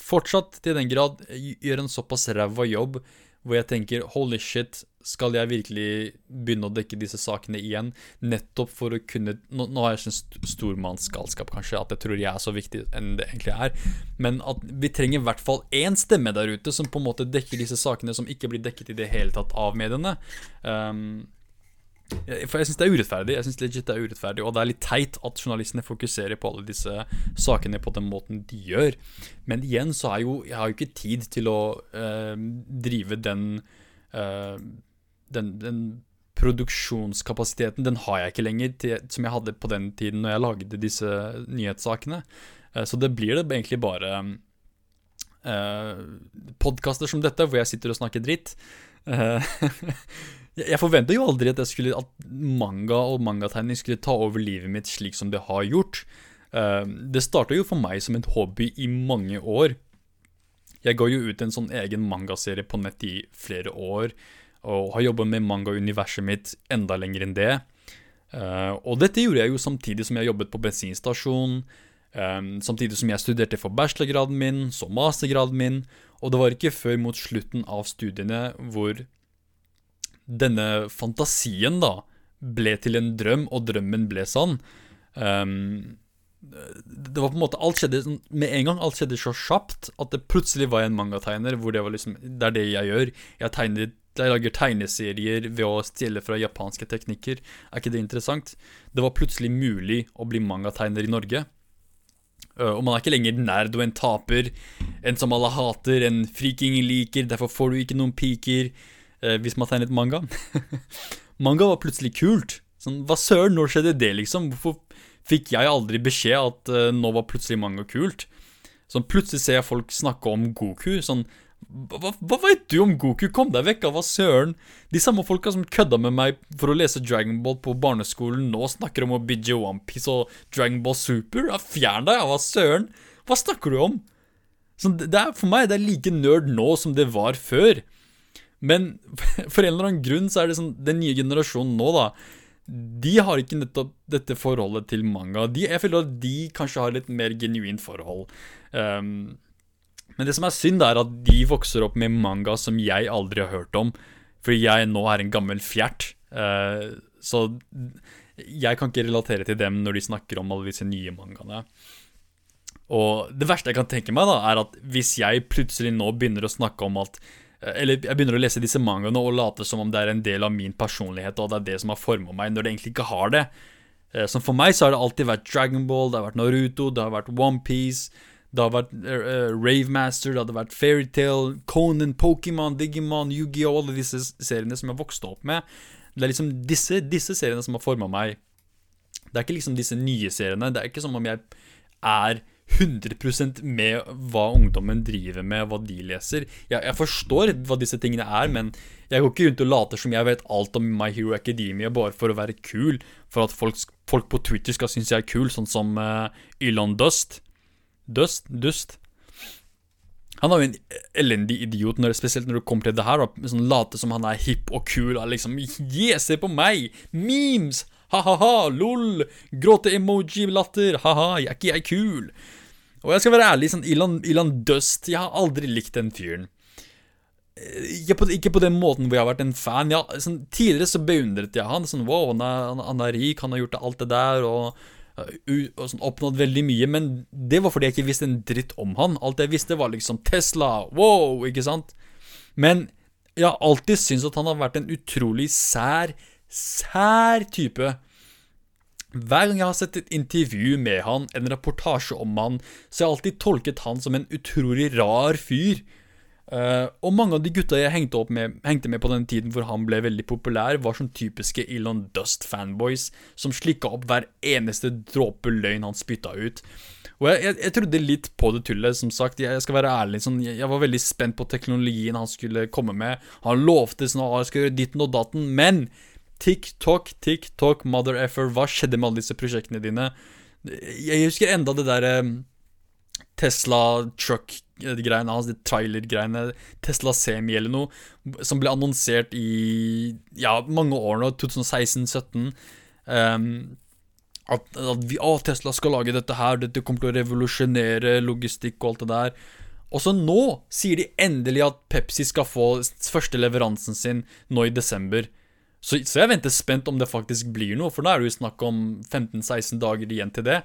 fortsatt til den grad gjør en såpass ræva jobb hvor jeg tenker holy shit, skal jeg virkelig begynne å dekke disse sakene igjen? Nettopp for å kunne Nå, nå har jeg ikke en stormannsgalskap, kanskje, at jeg tror jeg er så viktig enn det egentlig er. Men at vi trenger i hvert fall én stemme der ute som på en måte dekker disse sakene som ikke blir dekket i det hele tatt av mediene. Um, for jeg syns det er urettferdig. Jeg synes legit det er urettferdig Og det er litt teit at journalistene fokuserer på alle disse sakene på den måten de gjør. Men igjen så er jo Jeg har jo ikke tid til å uh, drive den, uh, den, den produksjonskapasiteten Den har jeg ikke lenger til, som jeg hadde på den tiden når jeg lagde disse nyhetssakene. Uh, så det blir det egentlig bare eh, podkaster som dette, hvor jeg sitter og snakker dritt. Jeg forventa jo aldri at, skulle, at, manga og mangategning skulle ta over livet mitt slik som det har gjort. Uh, det starta jo for meg som en hobby i mange år. Jeg ga jo ut en sånn egen mangaserie på nett i flere år, og har jobba med mangauniverset mitt enda lenger enn det. Uh, og dette gjorde jeg jo samtidig som jeg jobbet på bensinstasjon, um, samtidig som jeg studerte for bachelorgraden min, så mastergraden min, og det var ikke før mot slutten av studiene hvor denne fantasien da ble til en drøm, og drømmen ble sann. Um, det var på en måte Alt skjedde sånn, med en gang. Alt skjedde så kjapt at det plutselig var en mangategner. Hvor det var liksom Det er det jeg gjør. Jeg, tegner, jeg lager tegneserier ved å stjele fra japanske teknikker. Er ikke det interessant? Det var plutselig mulig å bli mangategner i Norge. Uh, og man er ikke lenger nerd og en taper. En som alle hater, en friking liker. Derfor får du ikke noen piker eh, hvis man tegnet manga. manga var plutselig kult. Sånn, Hva søren, når skjedde det, liksom? Hvorfor fikk jeg aldri beskjed at uh, nå var plutselig manga kult? Sånn, Plutselig ser jeg folk snakke om Goku. Sånn, hva, hva vet du om Goku? Kom deg vekk, hva søren? De samme folka som kødda med meg for å lese Dragon Ball på barneskolen, nå snakker om å bidge Onepiece og Dragon Ball Super? Ja, fjern deg, hva søren? Hva snakker du om? Sånn, det er, for meg det er like nerd nå som det var før. Men for en eller annen grunn så er det sånn Den nye generasjonen nå, da De har ikke nettopp dette forholdet til manga. De, jeg føler at de kanskje har litt mer genuint forhold. Um, men det som er synd, er at de vokser opp med manga som jeg aldri har hørt om. Fordi jeg nå er en gammel fjert. Uh, så jeg kan ikke relatere til dem når de snakker om alle disse nye mangaene. Og det verste jeg kan tenke meg, da, er at hvis jeg plutselig nå begynner å snakke om at eller jeg begynner å lese disse mangaene og late som om det er en del av min personlighet, og det er det som har forma meg, når det egentlig ikke har det. Som så for meg så har det alltid vært Dragon Ball, det har vært Naruto, det har vært OnePiece, det har vært uh, Ravemaster, det har vært Fairytale, Conan, Pokémon, Digimon, Yu-Gi-Oh! Alle disse seriene som jeg vokste opp med. Det er liksom disse, disse seriene som har forma meg. Det er ikke liksom disse nye seriene. Det er ikke som om jeg er 100% med hva ungdommen driver med, hva de leser. Jeg, jeg, forstår hva disse tingene er, men jeg går ikke rundt og later som jeg vet alt om My Hero Academia bare for å være kul, for at folk, folk på Twitter skal synes jeg er kul, sånn som uh, Elon Dust. Dust? Dust? Han er jo en elendig idiot, når, spesielt når det kommer til det her. Sånn Late som han er hipp og kul. Og liksom Yeah, se på meg! Memes! Ha-ha-ha! Lol! Gråte-emoji-latter! Ha-ha, jeg er ikke jeg kul? Og jeg skal være ærlig, sånn Elon, Elon Dust Jeg har aldri likt den fyren. Eh, ikke på, ikke på, den måten hvor jeg har vært en fan. Ja, sånn, tidligere så beundret jeg han. Sånn, wow, han er, han er, rik, han har gjort alt det der, og, og sånn, oppnådd veldig mye. Men det var fordi jeg ikke visste en dritt om han. Alt jeg visste, var liksom Tesla, wow, ikke sant? Men jeg har alltid syntes at han har vært en utrolig sær, sær type. Hver gang jeg har sett et intervju med han, en reportasje om han, så har jeg alltid tolket han som en utrolig rar fyr. Uh, og mange av de gutta jeg hengte, med, hengte, med, på den tiden hvor han ble veldig populær, var sånn typiske Elon Dust-fanboys som slikka opp hver eneste dråpe løgn han spytta ut. Og jeg, jeg, jeg, trodde litt på det tullet, som sagt. Jeg, skal være ærlig, sånn, jeg, jeg, var veldig spent på teknologien han skulle komme med. Han lovte sånn at jeg skulle gjøre ditten og datten, men TikTok, TikTok, mother effer, hva skjedde med alle disse prosjektene dine? Jeg husker enda det der eh, Tesla truck-greiene hans, de trailer-greiene, Tesla Semi eller noe, som ble annonsert i ja, mange år nå, 2016-2017. Um, at, at vi, å, Tesla skal lage dette her, dette kommer til å revolusjonere logistikk og alt det der. Og så nå sier de endelig at Pepsi skal få første leveransen sin nå i desember. Så, så, jeg venter spent om det faktisk blir noe, for nå er det jo snakk om 15-16 dager igjen til det.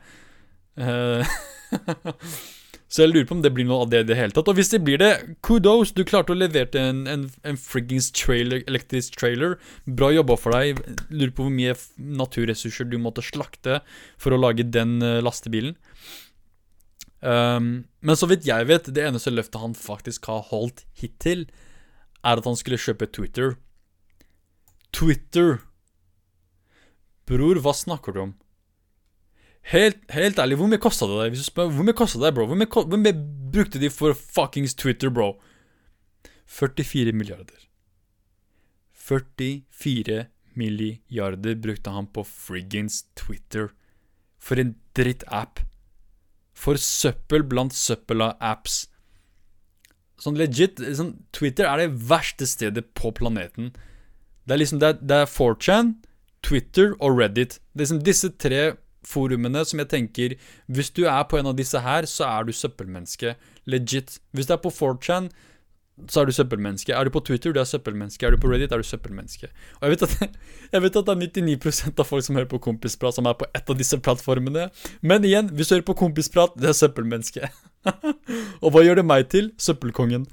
Uh, så jeg lurer på om det blir noe av det i det hele tatt. Og hvis det blir det, kudos! Du klarte å levere en, en, en friggings trailer, elektrisk trailer. Bra jobba for deg. Lurer på hvor mye naturressurser du måtte slakte for å lage den uh, lastebilen. Um, men så vidt jeg vet, det eneste løftet han faktisk har holdt hittil, er at han skulle kjøpe Twitter. Twitter. Bror, hva snakker du om? Helt, helt ærlig, hvor mye kosta det deg? Hvor mye kosta det, deg, bro? Hvor mye, hvor mye brukte de for fuckings Twitter, bro? 44 milliarder. 44 milliarder brukte han på friggins Twitter. For en drittapp. For søppel blant søppel av apps. Sånn legit, sånn, Twitter er det verste stedet på planeten. Det er liksom Det er, det er 4chan, Twitter og Reddit. Det er liksom disse tre forumene som jeg tenker Hvis du er på en av disse her, så er du søppelmenneske. Legit. Hvis du er på 4chan, så er du søppelmenneske. Er du på Twitter, du er søppelmenneske. Er du på Reddit, er du søppelmenneske. Og jeg vet at, jeg vet at det er 99% av folk som hører på Kompisprat, som er på ett av disse plattformene. Men igjen, hvis du hører på Kompisprat, det er søppelmenneske. og hva gjør det meg til? Søppelkongen.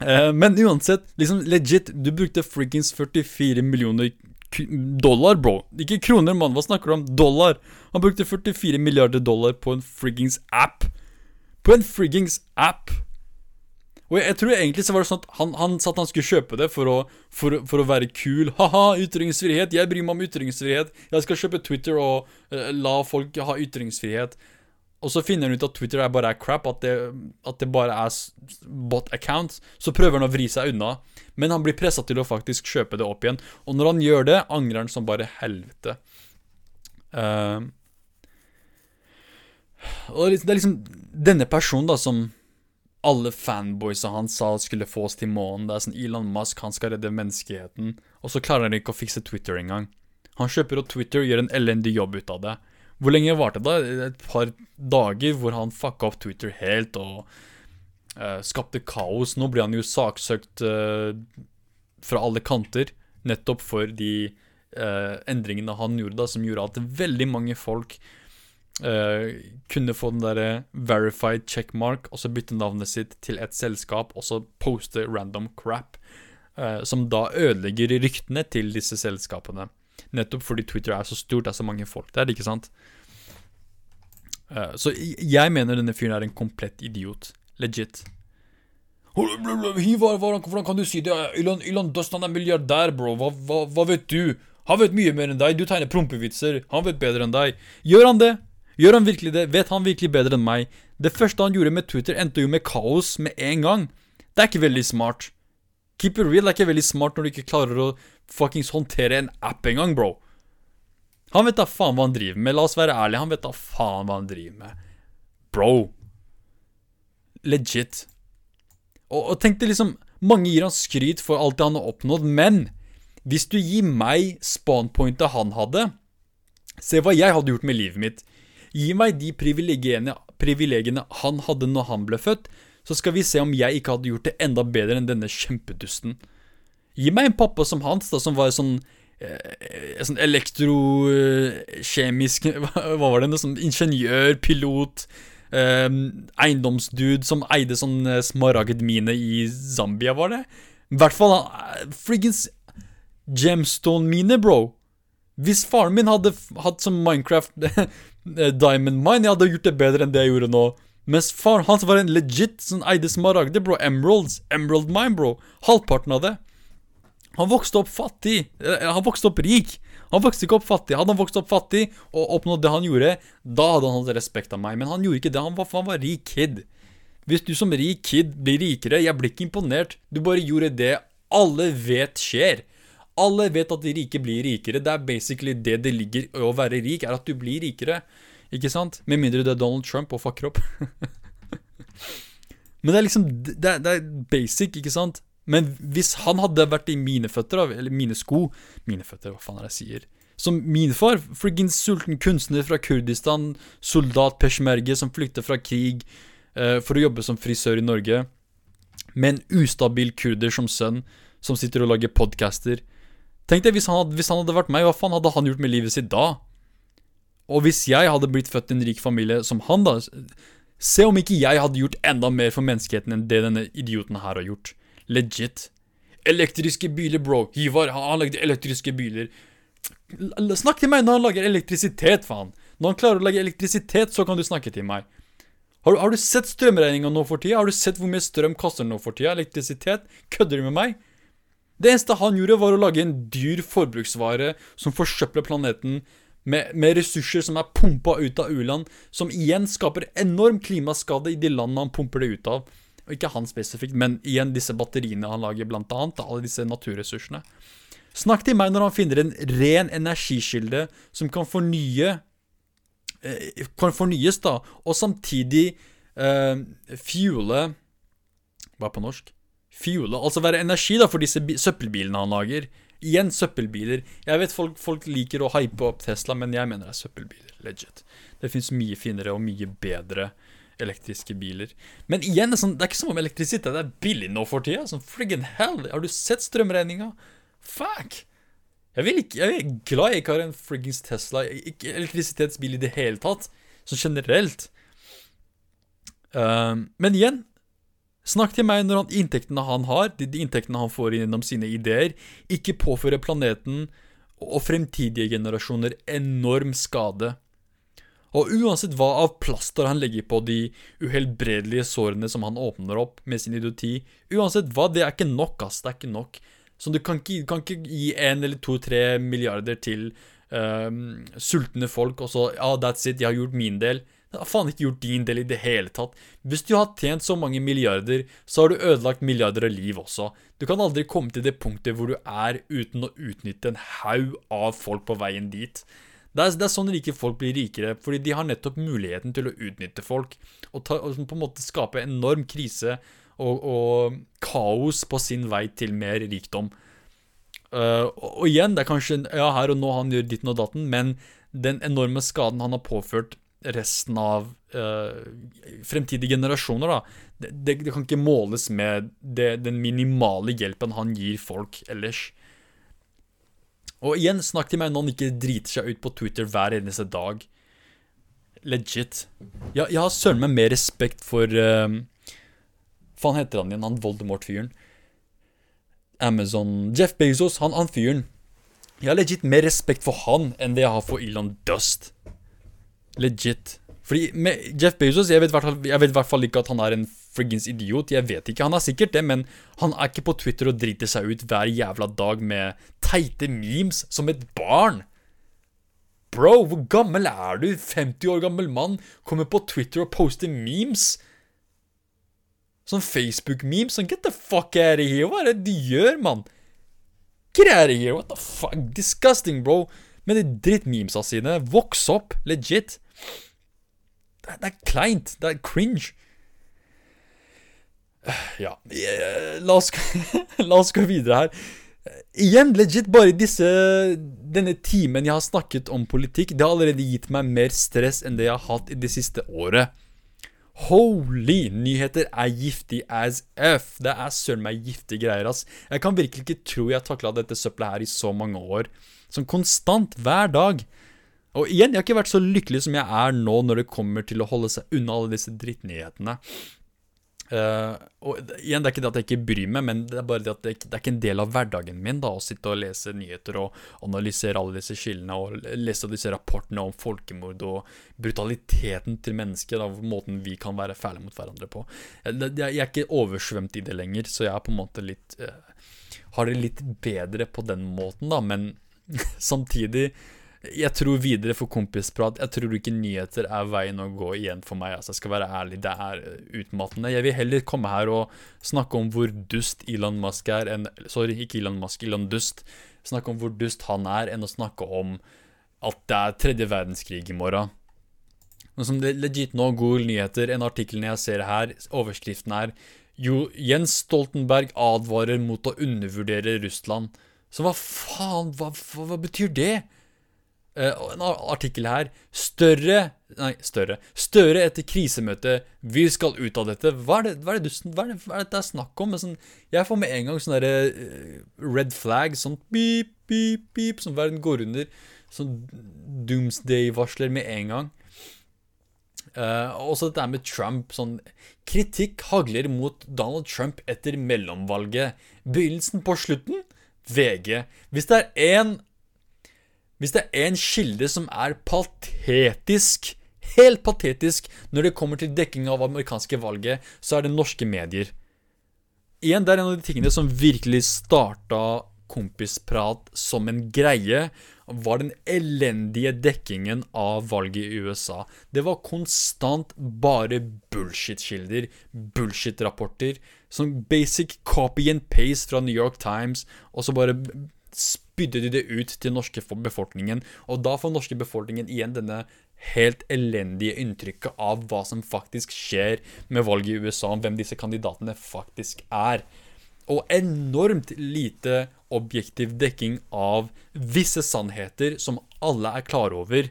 Eh, men uansett, liksom legit, du brukte friggins 44 millioner dollar, bro. Ikke kroner, mann. Hva snakker du om? Dollar. Han brukte 44 milliarder dollar på en friggings app. På en friggings app! Og jeg, jeg, tror egentlig så var det sånn at han, han at han skulle kjøpe det for å, for, for å være kul. Ha-ha, ytringsfrihet. Jeg bryr meg om ytringsfrihet. Jeg skal kjøpe Twitter og uh, la folk ha ytringsfrihet. Og så finner han ut at Twitter er bare er crap, at det, at det bare er bot accounts. Så prøver han å vri seg unna, men han blir pressa til å faktisk kjøpe det opp igjen. Og når han gjør det, angrer han som bare helvete. Uh, og det er liksom denne personen da som alle fanboysa hans sa skulle få oss til månen. Det er sånn Elon Musk, han skal redde menneskeheten. Og så klarer han ikke å fikse Twitter engang. Han kjøper opp Twitter og gjør en elendig jobb ut av det. Hvor lenge varte det? da? Et par dager hvor han fucka opp Twitter helt og uh, skapte kaos. Nå blir han jo saksøkt uh, fra alle kanter, nettopp for de uh, endringene han gjorde, da, som gjorde at veldig mange folk kunne få den derre verified checkmark, og så bytte navnet sitt til et selskap, og så poste random crap. som da ødelegger ryktene til disse selskapene. Nettopp fordi Twitter er så stort, det er så mange folk der, ikke sant? Uh, så jeg mener denne fyren er en komplett idiot. Legit. Hvordan kan du si det? Elon, Elon Dustin er milliardær, bro. Hva, hva, hva, vet du? Han vet mye mer enn deg. Du tegner prompevitser. Han vet bedre enn deg. Gjør han det? Gjør han virkelig det? Vet han virkelig bedre enn meg? Det første han gjorde med Twitter, endte jo med kaos med en gang. Det er ikke veldig smart. Keep it real det er ikke veldig smart når du ikke klarer å fuckings håndtere en app engang, bro. Han vet da faen hva han driver med. La oss være ærlige. Han vet da faen hva han driver med. Bro. Legit. Og, og tenk deg liksom Mange gir han skryt for alt det han har oppnådd, men hvis du gir meg spawnpointet han hadde Se hva jeg hadde gjort med livet mitt. Gi meg de privilegiene, privilegiene han hadde når han ble født, så skal vi se om jeg ikke hadde gjort det enda bedre enn denne kjempedusten. Gi meg en pappa som hans, da, som var sånn eh, Sånn elektrokjemisk Hva var det? Sånn ingeniør, pilot, eh, eiendomsdude som eide sånn eh, smaragdmine i Zambia, var det? I hvert fall han, friggins gemstone-mine, bro. Hvis faren min hadde hatt som Minecraft Diamond Mine, jeg hadde gjort det bedre enn det jeg gjorde nå. Mens faren hans var en legit sånn eide smaragder, bro. Emeralds. Emerald Mine, bro. Halvparten av det. Han vokste opp fattig. Han vokste opp rik. Han vokste ikke opp fattig. Hadde han vokst opp fattig og oppnådd det han gjorde, da hadde han hatt respekt av meg. Men han gjorde ikke det. Han var, han var rik kid. Hvis du som rik kid blir rikere, jeg blir ikke imponert. Du bare gjorde det alle vet skjer. Alle vet at de rike blir rikere. Det er basically det det ligger i å være rik, er at du blir rikere. Ikke sant? Med mindre du er Donald Trump og fucker opp. Men det er liksom det det er, basic, ikke sant? Men hvis han hadde vært i mine føtter, eller mine sko Mine føtter, hva faen er det jeg sier? Som min far, friggin sulten kunstner fra Kurdistan, soldat peshmerge som flykter fra krig uh, for å jobbe som frisør i Norge, med en ustabil kurder som sønn, som sitter og lager podcaster. Tenk deg hvis han, hadde, hvis han hadde vært meg, hva faen hadde han gjort med livet sitt da? Og hvis jeg hadde blitt født i en rik familie som han, da Se om ikke jeg hadde gjort enda mer for menneskeheten enn det denne idioten her har gjort. Legit. Elektriske biler, bro. Hivar, han lagde elektriske biler. Snakk til meg når han lager elektrisitet, faen. Når han klarer å lage elektrisitet, så kan du snakke til meg. Har du, har du sett strømregninga nå for tida? Har du sett hvor mye strøm koster nå for tida? Elektrisitet? Kødder du med meg? Det eneste han gjorde, var å lage en dyr forbruksvare som forsøpler planeten med, med, ressurser som er pumpa ut av u-land, som igjen skaper enorm klimaskade i de landene han pumper det ut av. Ikke han spesifikt, men igjen disse batteriene han lager, blant annet. Alle disse naturressursene. Snakk til meg når han finner en ren energikilde som kan fornye eh, Kan fornyes, da, og samtidig eh, fuele Hva er på norsk? Fuele, altså være energi da for disse søppelbilene han lager. Igjen søppelbiler. Jeg vet folk, folk liker å hype opp Tesla, men jeg mener det er søppelbiler. Legit. Det fins mye finere og mye bedre elektriske biler. Men igjen, sånn, det er ikke som om elektrisitet er billig nå for tida. Sånn friggin' hell. Har du sett strømregninga? Fuck! Jeg, ikke, jeg er glad jeg ikke har en friggings Tesla. Ikke elektrisitetsbil i det hele tatt. Sånn generelt. Um, men igjen, Snakk til meg når han, inntektene han har, de, de inntektene han får gjennom sine ideer, ikke påfører planeten og fremtidige generasjoner enorm skade. Og uansett hva av plaster han legger på de uhelbredelige sårene som han åpner opp med sin idioti, uansett hva, det er ikke nok, ass. Det er ikke nok. Så du kan ikke, kan ikke gi én eller to-tre milliarder til um, sultne folk, og så ja, that's it, jeg har gjort min del. Jeg har faen ikke gjort din del i det hele tatt. Hvis du har tjent så mange milliarder, så har du ødelagt milliarder av liv også. Du kan aldri komme til det punktet hvor du er uten å utnytte en haug av folk på veien dit. Det er, det er, sånn rike folk blir rikere, fordi de har nettopp muligheten til å utnytte folk. Og, ta, og på en måte skape enorm krise og, og, kaos på sin vei til mer rikdom. Uh, og, igjen, det er kanskje ja, her og nå han gjør ditten og datten, men den enorme skaden han har påført resten av uh, fremtidige generasjoner, da. Det, det, det, kan ikke måles med det, den minimale hjelpen han gir folk ellers. Og igjen, snakk til meg når han ikke driter seg ut på Twitter hver eneste dag. Legit. Jeg, jeg har søren meg mer respekt for uh, Faen heter han igjen, han Voldemort-fyren? Amazon Jeff Bezos, han, han fyren. Jeg har legit mer respekt for han enn det jeg har for Elon Dust. Legit. Fordi med Jeff Bezos, jeg vet, i hvert fall ikke at han er en friggins idiot. Jeg vet ikke, Han er sikkert det, men han er ikke på Twitter og driter seg ut hver jævla dag med teite memes som et barn. Bro, hvor gammel er du? 50 år gammel mann kommer på Twitter og poster memes? Sånn Facebook-memes? Sånn, get the fuck out of here. Hva er det du gjør, mann? Get out of here. What the fuck? Disgusting, bro. Med de drittmemesa sine. Voks opp. Legit. Det, det er kleint. Det er cringe. Ja La oss, la oss gå videre her. Igjen, legit, bare disse denne timen jeg har snakket om politikk, det har allerede gitt meg mer stress enn det jeg har hatt i det siste året. Holy! Nyheter er giftig as f. Det er søren meg giftige greier, ass. Jeg kan virkelig ikke tro jeg takla dette søppelet her i så mange år. Sånn konstant, hver dag. Og igjen, jeg har ikke vært så lykkelig som jeg er nå når det kommer til å holde seg unna alle disse drittnyhetene. Uh, og igjen, Det er ikke det at jeg ikke bryr meg, men det er bare det at det, det, er ikke en del av hverdagen min da å sitte og lese nyheter og analysere alle disse skillene og lese disse rapportene om folkemord og brutaliteten til mennesker, da, måten vi kan være fæle mot hverandre på. Jeg, jeg, er ikke oversvømt i det lenger, så jeg er på en måte litt uh, Har det litt bedre på den måten, da, men samtidig jeg tror videre for kompisprat. Jeg tror ikke nyheter er veien å gå igjen for meg. Altså, jeg skal være ærlig, det er utmattende. Jeg vil heller komme her og snakke om hvor dust Elon Musk er enn Sorry, ikke Elon Musk, Elon Dust. Snakke om hvor dust han er, enn å snakke om at det er tredje verdenskrig i morgen. Men som det legit nå, Google Nyheter, en artikkel jeg ser her, overskriften er jo, Jens Stoltenberg advarer mot å undervurdere Russland. Så hva faen, hva, hva, hva betyr det? Uh, en artikkel her. Større Nei, større. Støre etter krisemøte. Vi skal ut av dette. Hva er det, hva er det, hva er det, hva er det, det er snakk om? Sånn, jeg får med en gang sånn derre uh, red flag. Sånn beep, beep, beep. Som verden går under. Sånn doomsday-varsler med en gang. Uh, også dette med Trump. Sånn Kritikk hagler mot Donald Trump etter mellomvalget. Begynnelsen på slutten? VG. Hvis det er én hvis det er en kilde som er patetisk, helt patetisk, når det kommer til dekking av amerikanske valget, så er det norske medier. Igjen, det er en av de tingene som virkelig starta kompisprat som en greie, var den elendige dekkingen av valget i USA. Det var konstant bare bullshit-kilder, bullshit-rapporter, som basic copy and paste fra New York Times, og så bare spydde de det ut til norske befolkningen. Og da får norske befolkningen igjen denne helt elendige inntrykket av hva som faktisk skjer med valget i USA, om hvem disse kandidatene faktisk er. Og enormt lite objektiv dekking av visse sannheter som alle er klar over.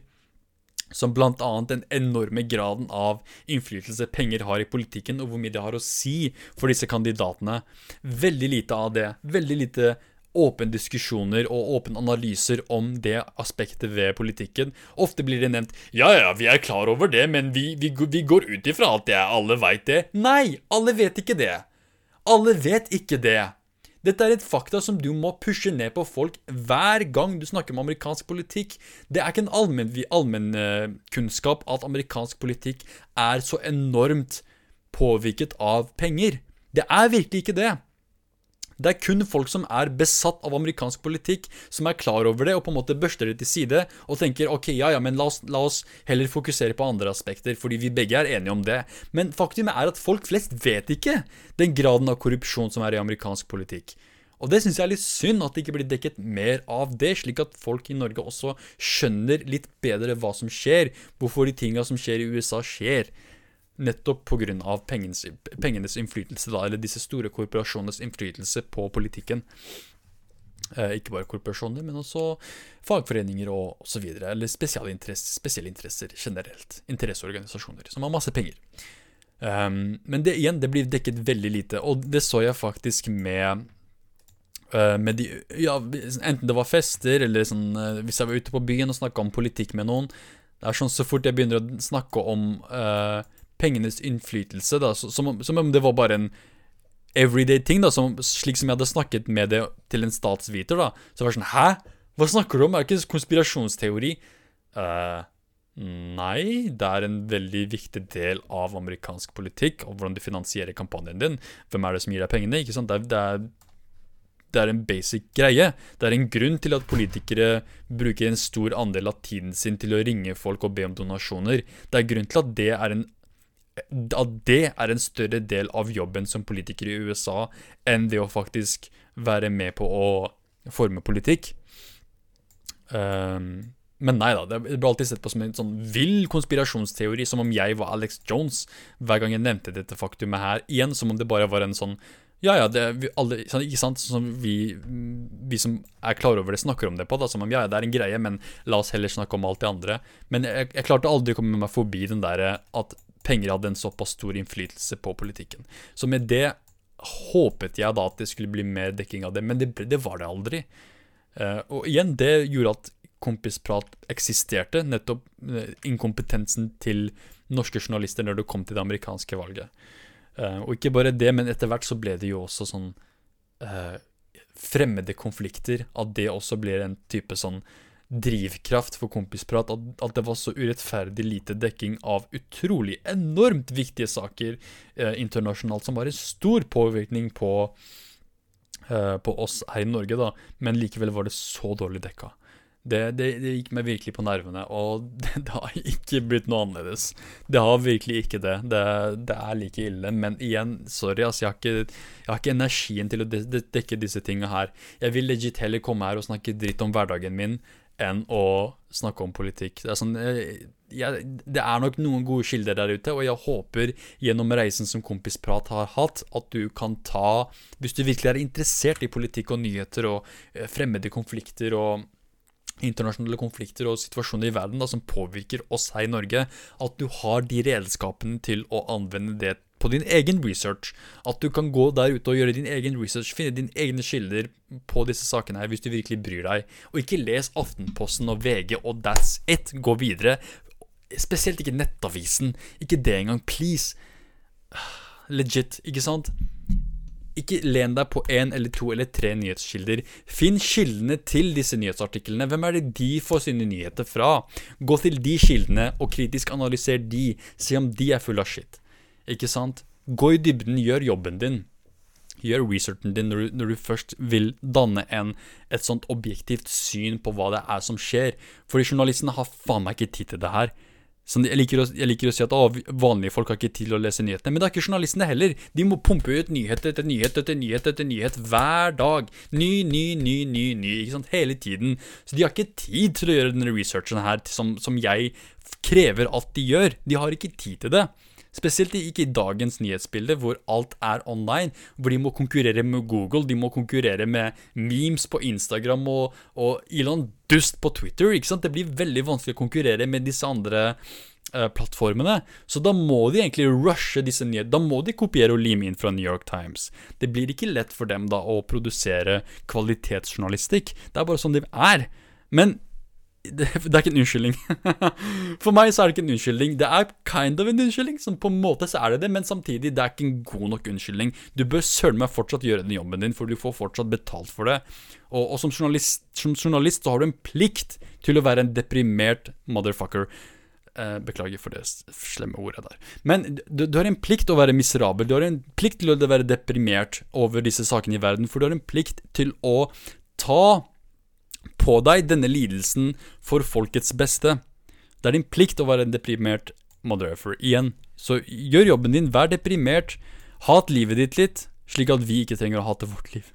Som bl.a. den enorme graden av innflytelse penger har i politikken, og hvor mye det har å si for disse kandidatene. Veldig lite av det. Veldig lite åpne diskusjoner og åpne analyser om det aspektet ved politikken. Ofte blir det nevnt ja, ja, vi er klar over det, men vi, vi, vi går ut ifra at det, alle veit det. Nei, alle vet ikke det. Alle vet ikke det. Dette er et fakta som du må pushe ned på folk hver gang du snakker om amerikansk politikk. Det er ikke en allmennkunnskap allmen at amerikansk politikk er så enormt påvirket av penger. Det er virkelig ikke det. Det er kun folk som er besatt av amerikansk politikk, som er klar over det og på en måte børster det til side og tenker ok, ja ja, men la oss, la oss heller fokusere på andre aspekter, fordi vi begge er enige om det. Men faktum er at folk flest vet ikke den graden av korrupsjon som er i amerikansk politikk. Og det syns jeg er litt synd at det ikke blir dekket mer av det, slik at folk i Norge også skjønner litt bedre hva som skjer, hvorfor de tinga som skjer i USA, skjer nettopp pga. Pengenes, pengenes innflytelse, da, eller disse store korporasjonenes innflytelse på politikken. Eh, ikke bare korporasjoner, men også fagforeninger og osv. Eller spesielle interesser, generelt. Interesseorganisasjoner som har masse penger. Um, men det igjen, det blir dekket veldig lite, og det så jeg faktisk med med de, ja, Enten det var fester, eller sånn, uh, hvis jeg var ute på byen og snakka om politikk med noen. Det er sånn Så fort jeg begynner å snakke om uh, pengenes innflytelse, da, som, som, om det var bare en everyday ting, da, som, slik som jeg hadde snakket med det til en statsviter, da. Så var det sånn Hæ? Hva snakker du om? Er det ikke konspirasjonsteori? Uh, nei, det er en veldig viktig del av amerikansk politikk, og hvordan du finansierer kampanjen din. Hvem er det som gir deg pengene? ikke sant? Det er, det er det er en basic greie. Det er en grunn til at politikere bruker en stor andel av tiden sin til å ringe folk og be om donasjoner. Det er grunn til at det er en at det er en større del av jobben som politiker i USA enn det å faktisk være med på å forme politikk. Um, men nei da, det ble alltid sett på som en sånn vill konspirasjonsteori, som om jeg var Alex Jones hver gang jeg nevnte dette faktumet her. Igjen som om det bare var en sånn ja, ja, det, vi alle, ikke sant, sånn som vi, vi, som er klar over det, snakker om det på. Da, som om ja, det er en greie, men la oss heller snakke om alt det andre. Men jeg, jeg klarte aldri å komme meg forbi den der at penger hadde en såpass stor innflytelse på politikken. Så med det håpet jeg da at det skulle bli mer dekking av det, men det, det var det aldri. Uh, og igjen, det gjorde at kompisprat eksisterte, nettopp uh, inkompetensen til norske journalister når det kom til det amerikanske valget. Uh, og ikke bare det, men etter hvert så ble det jo også sånn fremmede konflikter, at det også blir en type sånn drivkraft for kompisprat. At, at, det var så urettferdig lite dekking av utrolig enormt viktige saker eh, internasjonalt, som var en stor påvirkning på, eh, på oss her i Norge, da. Men likevel var det så dårlig dekka. Det, det, det, gikk meg virkelig på nervene, og det, det, har ikke blitt noe annerledes. Det har virkelig ikke det. Det, er like ille. Men igjen, sorry, altså, jeg har ikke, jeg har ikke energien til å dekke disse tingene her. Jeg vil legit heller komme her og snakke dritt om hverdagen min enn å snakke om politikk. Det er, sånn, eh, jeg, det er nok noen gode kilder der ute, og jeg håper gjennom reisen som Kompisprat har hatt, at du kan ta Hvis du virkelig er interessert i politikk og nyheter og eh, fremmede konflikter og internasjonale konflikter og situasjoner i verden da, som påvirker oss her i Norge, at du har de redskapene til å anvende det på din egen research. At du kan gå der ute og gjøre din egen research, finne dine egne kilder på disse sakene her hvis du virkelig bryr deg. Og ikke les Aftenposten og VG og that's it. Gå videre. Spesielt ikke Nettavisen. Ikke det engang, please. Legit, ikke sant? Ikke len deg på én eller to eller tre nyhetskilder. Finn kildene til disse nyhetsartiklene. Hvem er det de får sine nyheter fra? Gå til de kildene og kritisk analyser de. Se om de er fulle av shit. Ikke sant? Gå i dybden, gjør jobben din. Gjør researchen din når du, når du først vil danne en, et sånt objektivt syn på hva det er som skjer. Fordi journalistene har faen meg ikke tid til det her. Sånn, jeg, liker å, jeg liker å si at å, vanlige folk har ikke tid til å lese nyhetene. Men det er ikke journalistene heller. De må pumpe ut nyhet etter nyhet etter nyhet etter nyhet hver dag. Ny, ny, ny, ny, ny. ikke sant? Hele tiden. Så de har ikke tid til å gjøre denne researchen her som, som jeg krever at de gjør. De har ikke tid til det. Spesielt ikke i dagens nyhetsbilde, hvor alt er online. Hvor de må konkurrere med Google, de må konkurrere med memes på Instagram og, og Elon Dust på Twitter. ikke sant? Det blir veldig vanskelig å konkurrere med disse andre uh, plattformene. Så da må de egentlig rushe disse nyhetene. Da må de kopiere og lime inn fra New York Times. Det blir ikke lett for dem da å produsere kvalitetsjournalistikk. Det er bare sånn de er. Men det, det, er ikke en unnskyldning. For meg så er det ikke en unnskyldning. Det er kind of en unnskyldning. Som på en måte så er det det, men samtidig, det er ikke en god nok unnskyldning. Du bør søren meg fortsatt gjøre den jobben din, for du får fortsatt betalt for det. Og, og som, journalist, som, journalist, så har du en plikt til å være en deprimert motherfucker. Eh, beklager for det slemme ordet der. Men du, du, har en plikt til å være miserabel. Du har en plikt til å være deprimert over disse sakene i verden, for du har en plikt til å ta på deg denne lidelsen for folkets beste. Det er din plikt å være en deprimert motherfucker. Igjen, så gjør jobben din, vær deprimert. Hat livet ditt litt, slik at vi ikke trenger å hate vårt liv.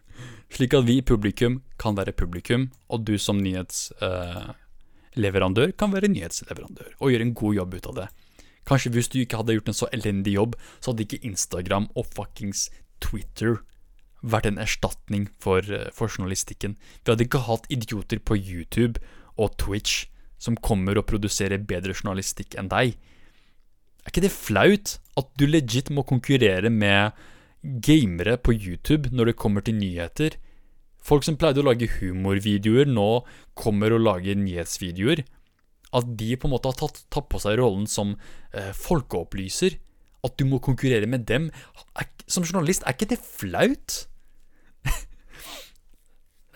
Slik at vi i publikum kan være publikum, og du som nyhetsleverandør uh, kan være nyhetsleverandør, og gjøre en god jobb ut av det. Kanskje hvis du ikke hadde gjort en så elendig jobb, så hadde ikke Instagram og fuckings Twitter vært en erstatning for, eh, for, journalistikken. Vi hadde ikke hatt idioter på YouTube og Twitch som kommer og produserer bedre journalistikk enn deg. Er ikke det flaut at du legit må konkurrere med gamere på YouTube når det kommer til nyheter? Folk som pleide å lage humorvideoer, nå kommer og lager nyhetsvideoer. At de på en måte har tatt, tatt på seg rollen som eh, folkeopplyser. At du må konkurrere med dem. Er, som journalist, er ikke det flaut?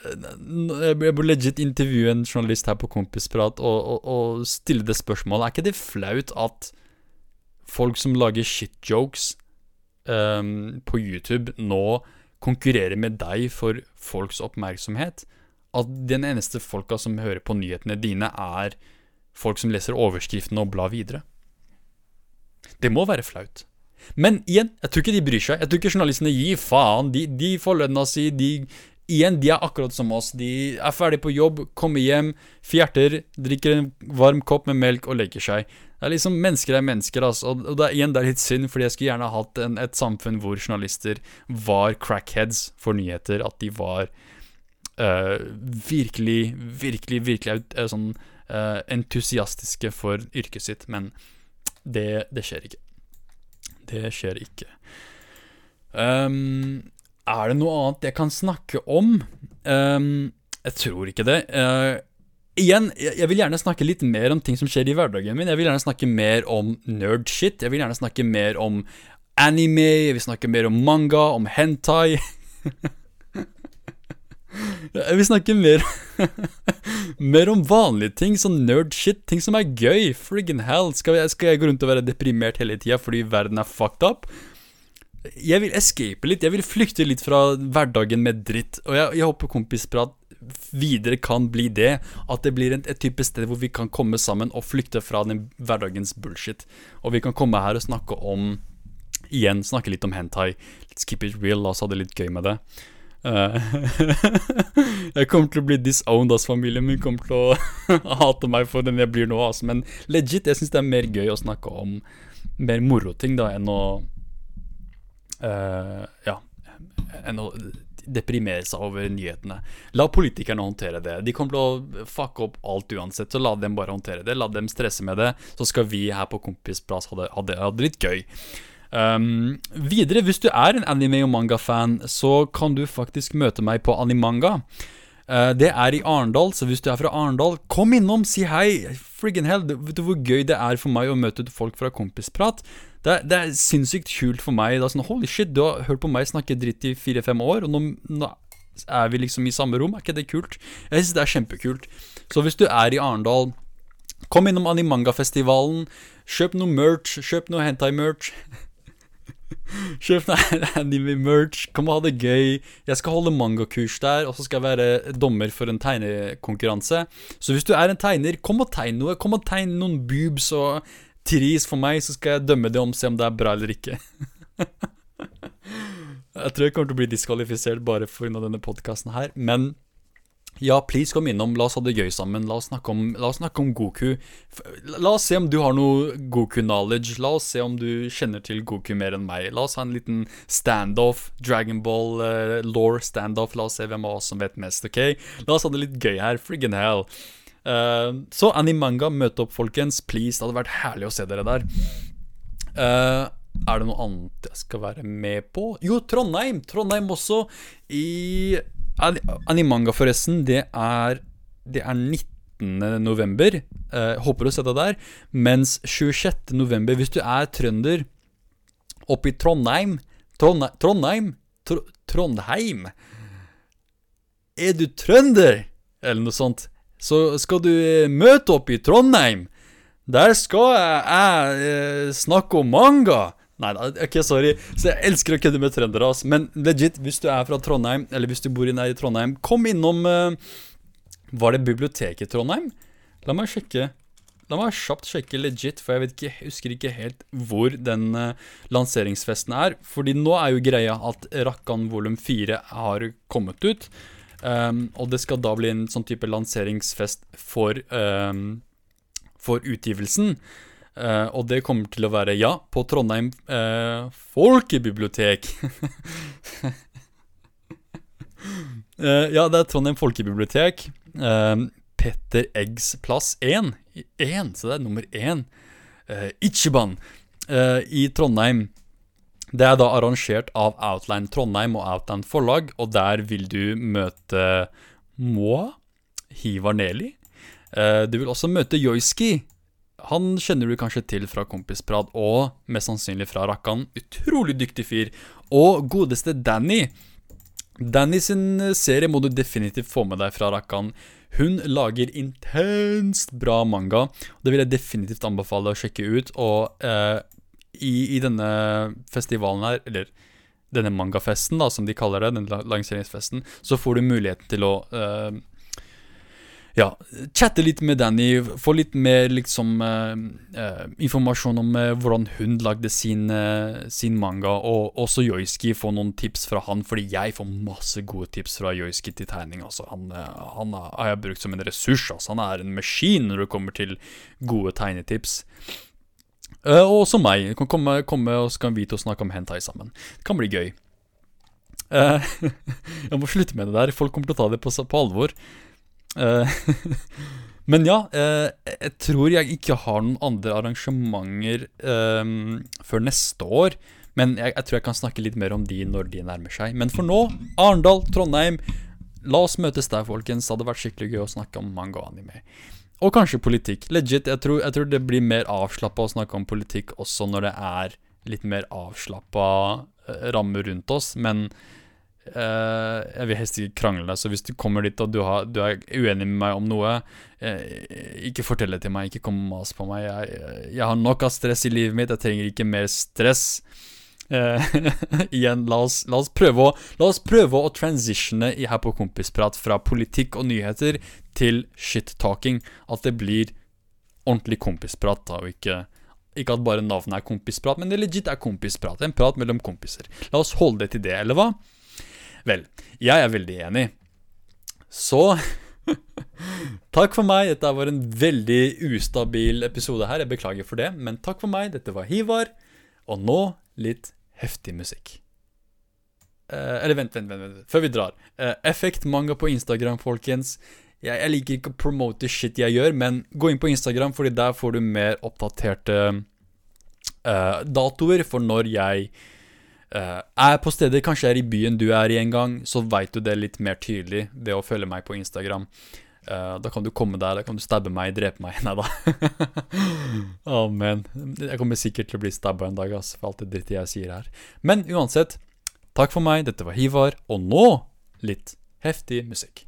Jeg burde legit intervjue en journalist her på Kompisprat og, og, og stille det spørsmålet. Er ikke det flaut at folk som lager shitjokes um, på YouTube, nå konkurrerer med deg for folks oppmerksomhet? At den eneste folka som hører på nyhetene dine, er folk som leser overskriftene og blar videre? Det må være flaut. Men igjen, jeg tror ikke de bryr seg. Jeg tror ikke journalistene gir faen. De, de får lønna si, de Igjen, de er akkurat som oss. De er ferdig på jobb, kommer hjem, fjerter, drikker en varm kopp med melk og legger seg. Det er liksom Mennesker er mennesker, altså. Og det er, igjen, det er litt synd, fordi jeg skulle gjerne hatt en, et samfunn hvor journalister var crackheads for nyheter. At de var uh, virkelig, virkelig, virkelig uh, sånn uh, entusiastiske for yrket sitt. Men det, det skjer ikke. Det skjer ikke. Um, er det noe annet jeg kan snakke om? Um, jeg tror ikke det. Uh, igjen, jeg vil gjerne snakke litt mer om ting som skjer i hverdagen min. Jeg vil gjerne snakke mer om nerd-shit. Jeg vil gjerne snakke mer om anime, jeg vil snakke mer om manga, om hentai. Jeg vil snakke mer Mer om vanlige ting, sånn nerd-shit. Ting som er gøy. Friggin' hell. Skal jeg, skal jeg, gå rundt og være deprimert hele tida fordi verden er fucked up? Jeg vil escape litt. Jeg vil flykte litt fra hverdagen med dritt. Og jeg, jeg håper kompisprat videre kan bli det. At det blir et, et type sted hvor vi kan komme sammen og flykte fra den hverdagens bullshit. Og vi kan komme her og snakke om Igjen, snakke litt om hentai. Let's keep it real. La oss ha det litt gøy med det. Uh, jeg kommer til å bli disowned, ass. Familien min kommer til å hate meg for den jeg blir nå, ass. Men legit, jeg syns det er mer gøy å snakke om mer moroting da enn å Ja, enn å deprimere seg over nyhetene. La politikerne håndtere det. De kommer til å fucke opp alt uansett, så la dem bare håndtere det. La dem stresse med det, så skal vi her på Kompisplass ha det, ha det, litt gøy. Um, videre, hvis du er en anime- og manga-fan, så kan du faktisk møte meg på Animanga. Uh, det er i Arendal, så hvis du er fra Arendal, kom innom, si hei. Friggin' hell, vet du hvor gøy det er for meg å møte folk fra Kompisprat? Det det er sinnssykt kult for meg. Det er sånn, Holy shit, du har hørt på meg snakke dritt i fire-fem år, og nå, nå, er vi liksom i samme rom. Er ikke det kult? Jeg synes det er kjempekult. Så hvis du er i Arendal, kom innom Animanga-festivalen. Kjøp noe merch, kjøp noe hentai-merch. Kjøp anime-merch, kom og ha det gøy. Jeg skal holde mangakurs der, og så skal jeg være dommer for en tegnekonkurranse. Så hvis du er en tegner, kom og tegn noe. Kom og tegn noen boobs og tris for meg, så skal jeg dømme det om, se om det er bra eller ikke. jeg tror jeg kommer til å bli diskvalifisert bare pga. denne podkasten her, men ja, please kom innom. La oss ha det gøy sammen. La oss snakke om, oss snakke om Goku. La oss se om du har noe Goku-knowledge. La oss se om du kjenner til Goku mer enn meg. La oss ha en liten standoff. Dragonball uh, eh, law standoff. La oss se hvem av oss som vet mest, ok? La oss ha det litt gøy her. Friggin' hell. Uh, så Animanga, møte opp, folkens. Please. Det hadde vært herlig å se dere der. Uh, er det noe annet jeg skal være med på? Jo, Trondheim! Trondheim også. I Animanga, forresten, det er, det er 19. november. Uh, håper å se deg der. Mens 26. november, hvis du er trønder oppe i Trondheim Trondheim Trondheim, Tr Trondheim Er du trønder? Eller noe sånt. Så skal du eh, møte opp i Trondheim. Der skal jeg, jeg eh, snakke om manga. Nei da, ok, sorry. Så jeg elsker å kødde med trøndere, ass. Men legit, hvis du er fra Trondheim, eller hvis du bor nær i Trondheim, kom innom uh, Var det biblioteket i Trondheim? La meg sjekke. La meg kjapt sjekke legit, for jeg ikke, husker ikke helt hvor den uh, lanseringsfesten er. Fordi nå er jo greia at Rakkan volum 4 har kommet ut. Um, og det skal da bli en sånn type lanseringsfest for, um, for utgivelsen. Uh, og det kommer til å være, ja, på Trondheim uh, folkebibliotek. uh, ja, det er Trondheim folkebibliotek. Petter Eggs plass 1. 1, så det er nummer 1. Ichiban i Trondheim. Det er da arrangert av Outline Trondheim og Outline Forlag, og der vil du møte Moa Hivarneli. Du vil også møte Joiski han kjenner du kanskje til fra Kompisprat og mest sannsynlig fra Rakkan. Utrolig dyktig fyr. Og godeste Danny. Danny sin serie må du definitivt få med deg fra Rakkan. Hun lager intenst bra manga. Det vil jeg definitivt anbefale å sjekke ut. Og eh, i, i, denne festivalen her, eller denne mangafesten, da, som de kaller det, denne lanseringsfesten, så får du muligheten til å uh, ja, chatte litt med Danny, få litt mer liksom uh, uh, informasjon om hvordan hun lagde sin, sin, manga, og også Joiski få noen tips fra han, fordi jeg får masse gode tips fra Joiski til tegning. Altså. Han, han har jeg brukt som en ressurs. Altså. Han er en maskin når det kommer til gode tegnetips. Og også meg. Du kan komme, komme og så kan vi to snakke om hentai sammen. Det kan bli gøy. jeg må slutte med det der. Folk kommer til å ta det på, på alvor. Uh, Men ja, uh, jeg tror jeg ikke har noen andre arrangementer um, før neste år. Men jeg, jeg, tror jeg kan snakke litt mer om de når de nærmer seg. Men for nå, Arendal, Trondheim. La oss møtes der, folkens. Det hadde vært skikkelig gøy å snakke om manga og anime. Og kanskje politikk. Legit, jeg tror, jeg tror det blir mer avslappa å snakke om politikk også når det er litt mer avslappa rammer rundt oss. Men Uh, jeg vil helst ikke krangle, så hvis du kommer dit og du, har, du er uenig med meg om noe, uh, ikke fortell det til meg, ikke kom og mas på meg. Jeg, jeg, har nok av stress i livet mitt, jeg trenger ikke mer stress. Uh, igjen, la oss, la, oss prøve å, la oss prøve å transitione her på Kompisprat fra politikk og nyheter til shit-talking. At det blir ordentlig kompisprat, da, og ikke ikke at bare navnet er kompisprat, men det legit er kompisprat. En prat mellom kompiser. La oss holde det til det, eller hva? Vel, jeg er veldig enig. Så Takk for meg. Dette var en veldig ustabil episode her. Jeg beklager for det, men takk for meg. Dette var Hivar. Og nå litt heftig musikk. Eh, eller vent, vent, vent, vent, før vi drar. Eh, Effekt manga på Instagram, folkens. Jeg, jeg, liker ikke å promote shit jeg gjør, men gå inn på Instagram, Fordi der får du mer oppdaterte uh, datoer for når jeg Uh, er på steder, kanskje jeg er i byen du er i en gang, så veit du det litt mer tydelig ved å følge meg på Instagram. Uh, da kan du komme der, da kan du stabbe meg, drepe meg. Nei da. amen, men. Jeg kommer sikkert til å bli stabba en dag, ass, for alt det drittet jeg sier her. Men uansett, takk for meg. Dette var Hivar, og nå litt heftig musikk.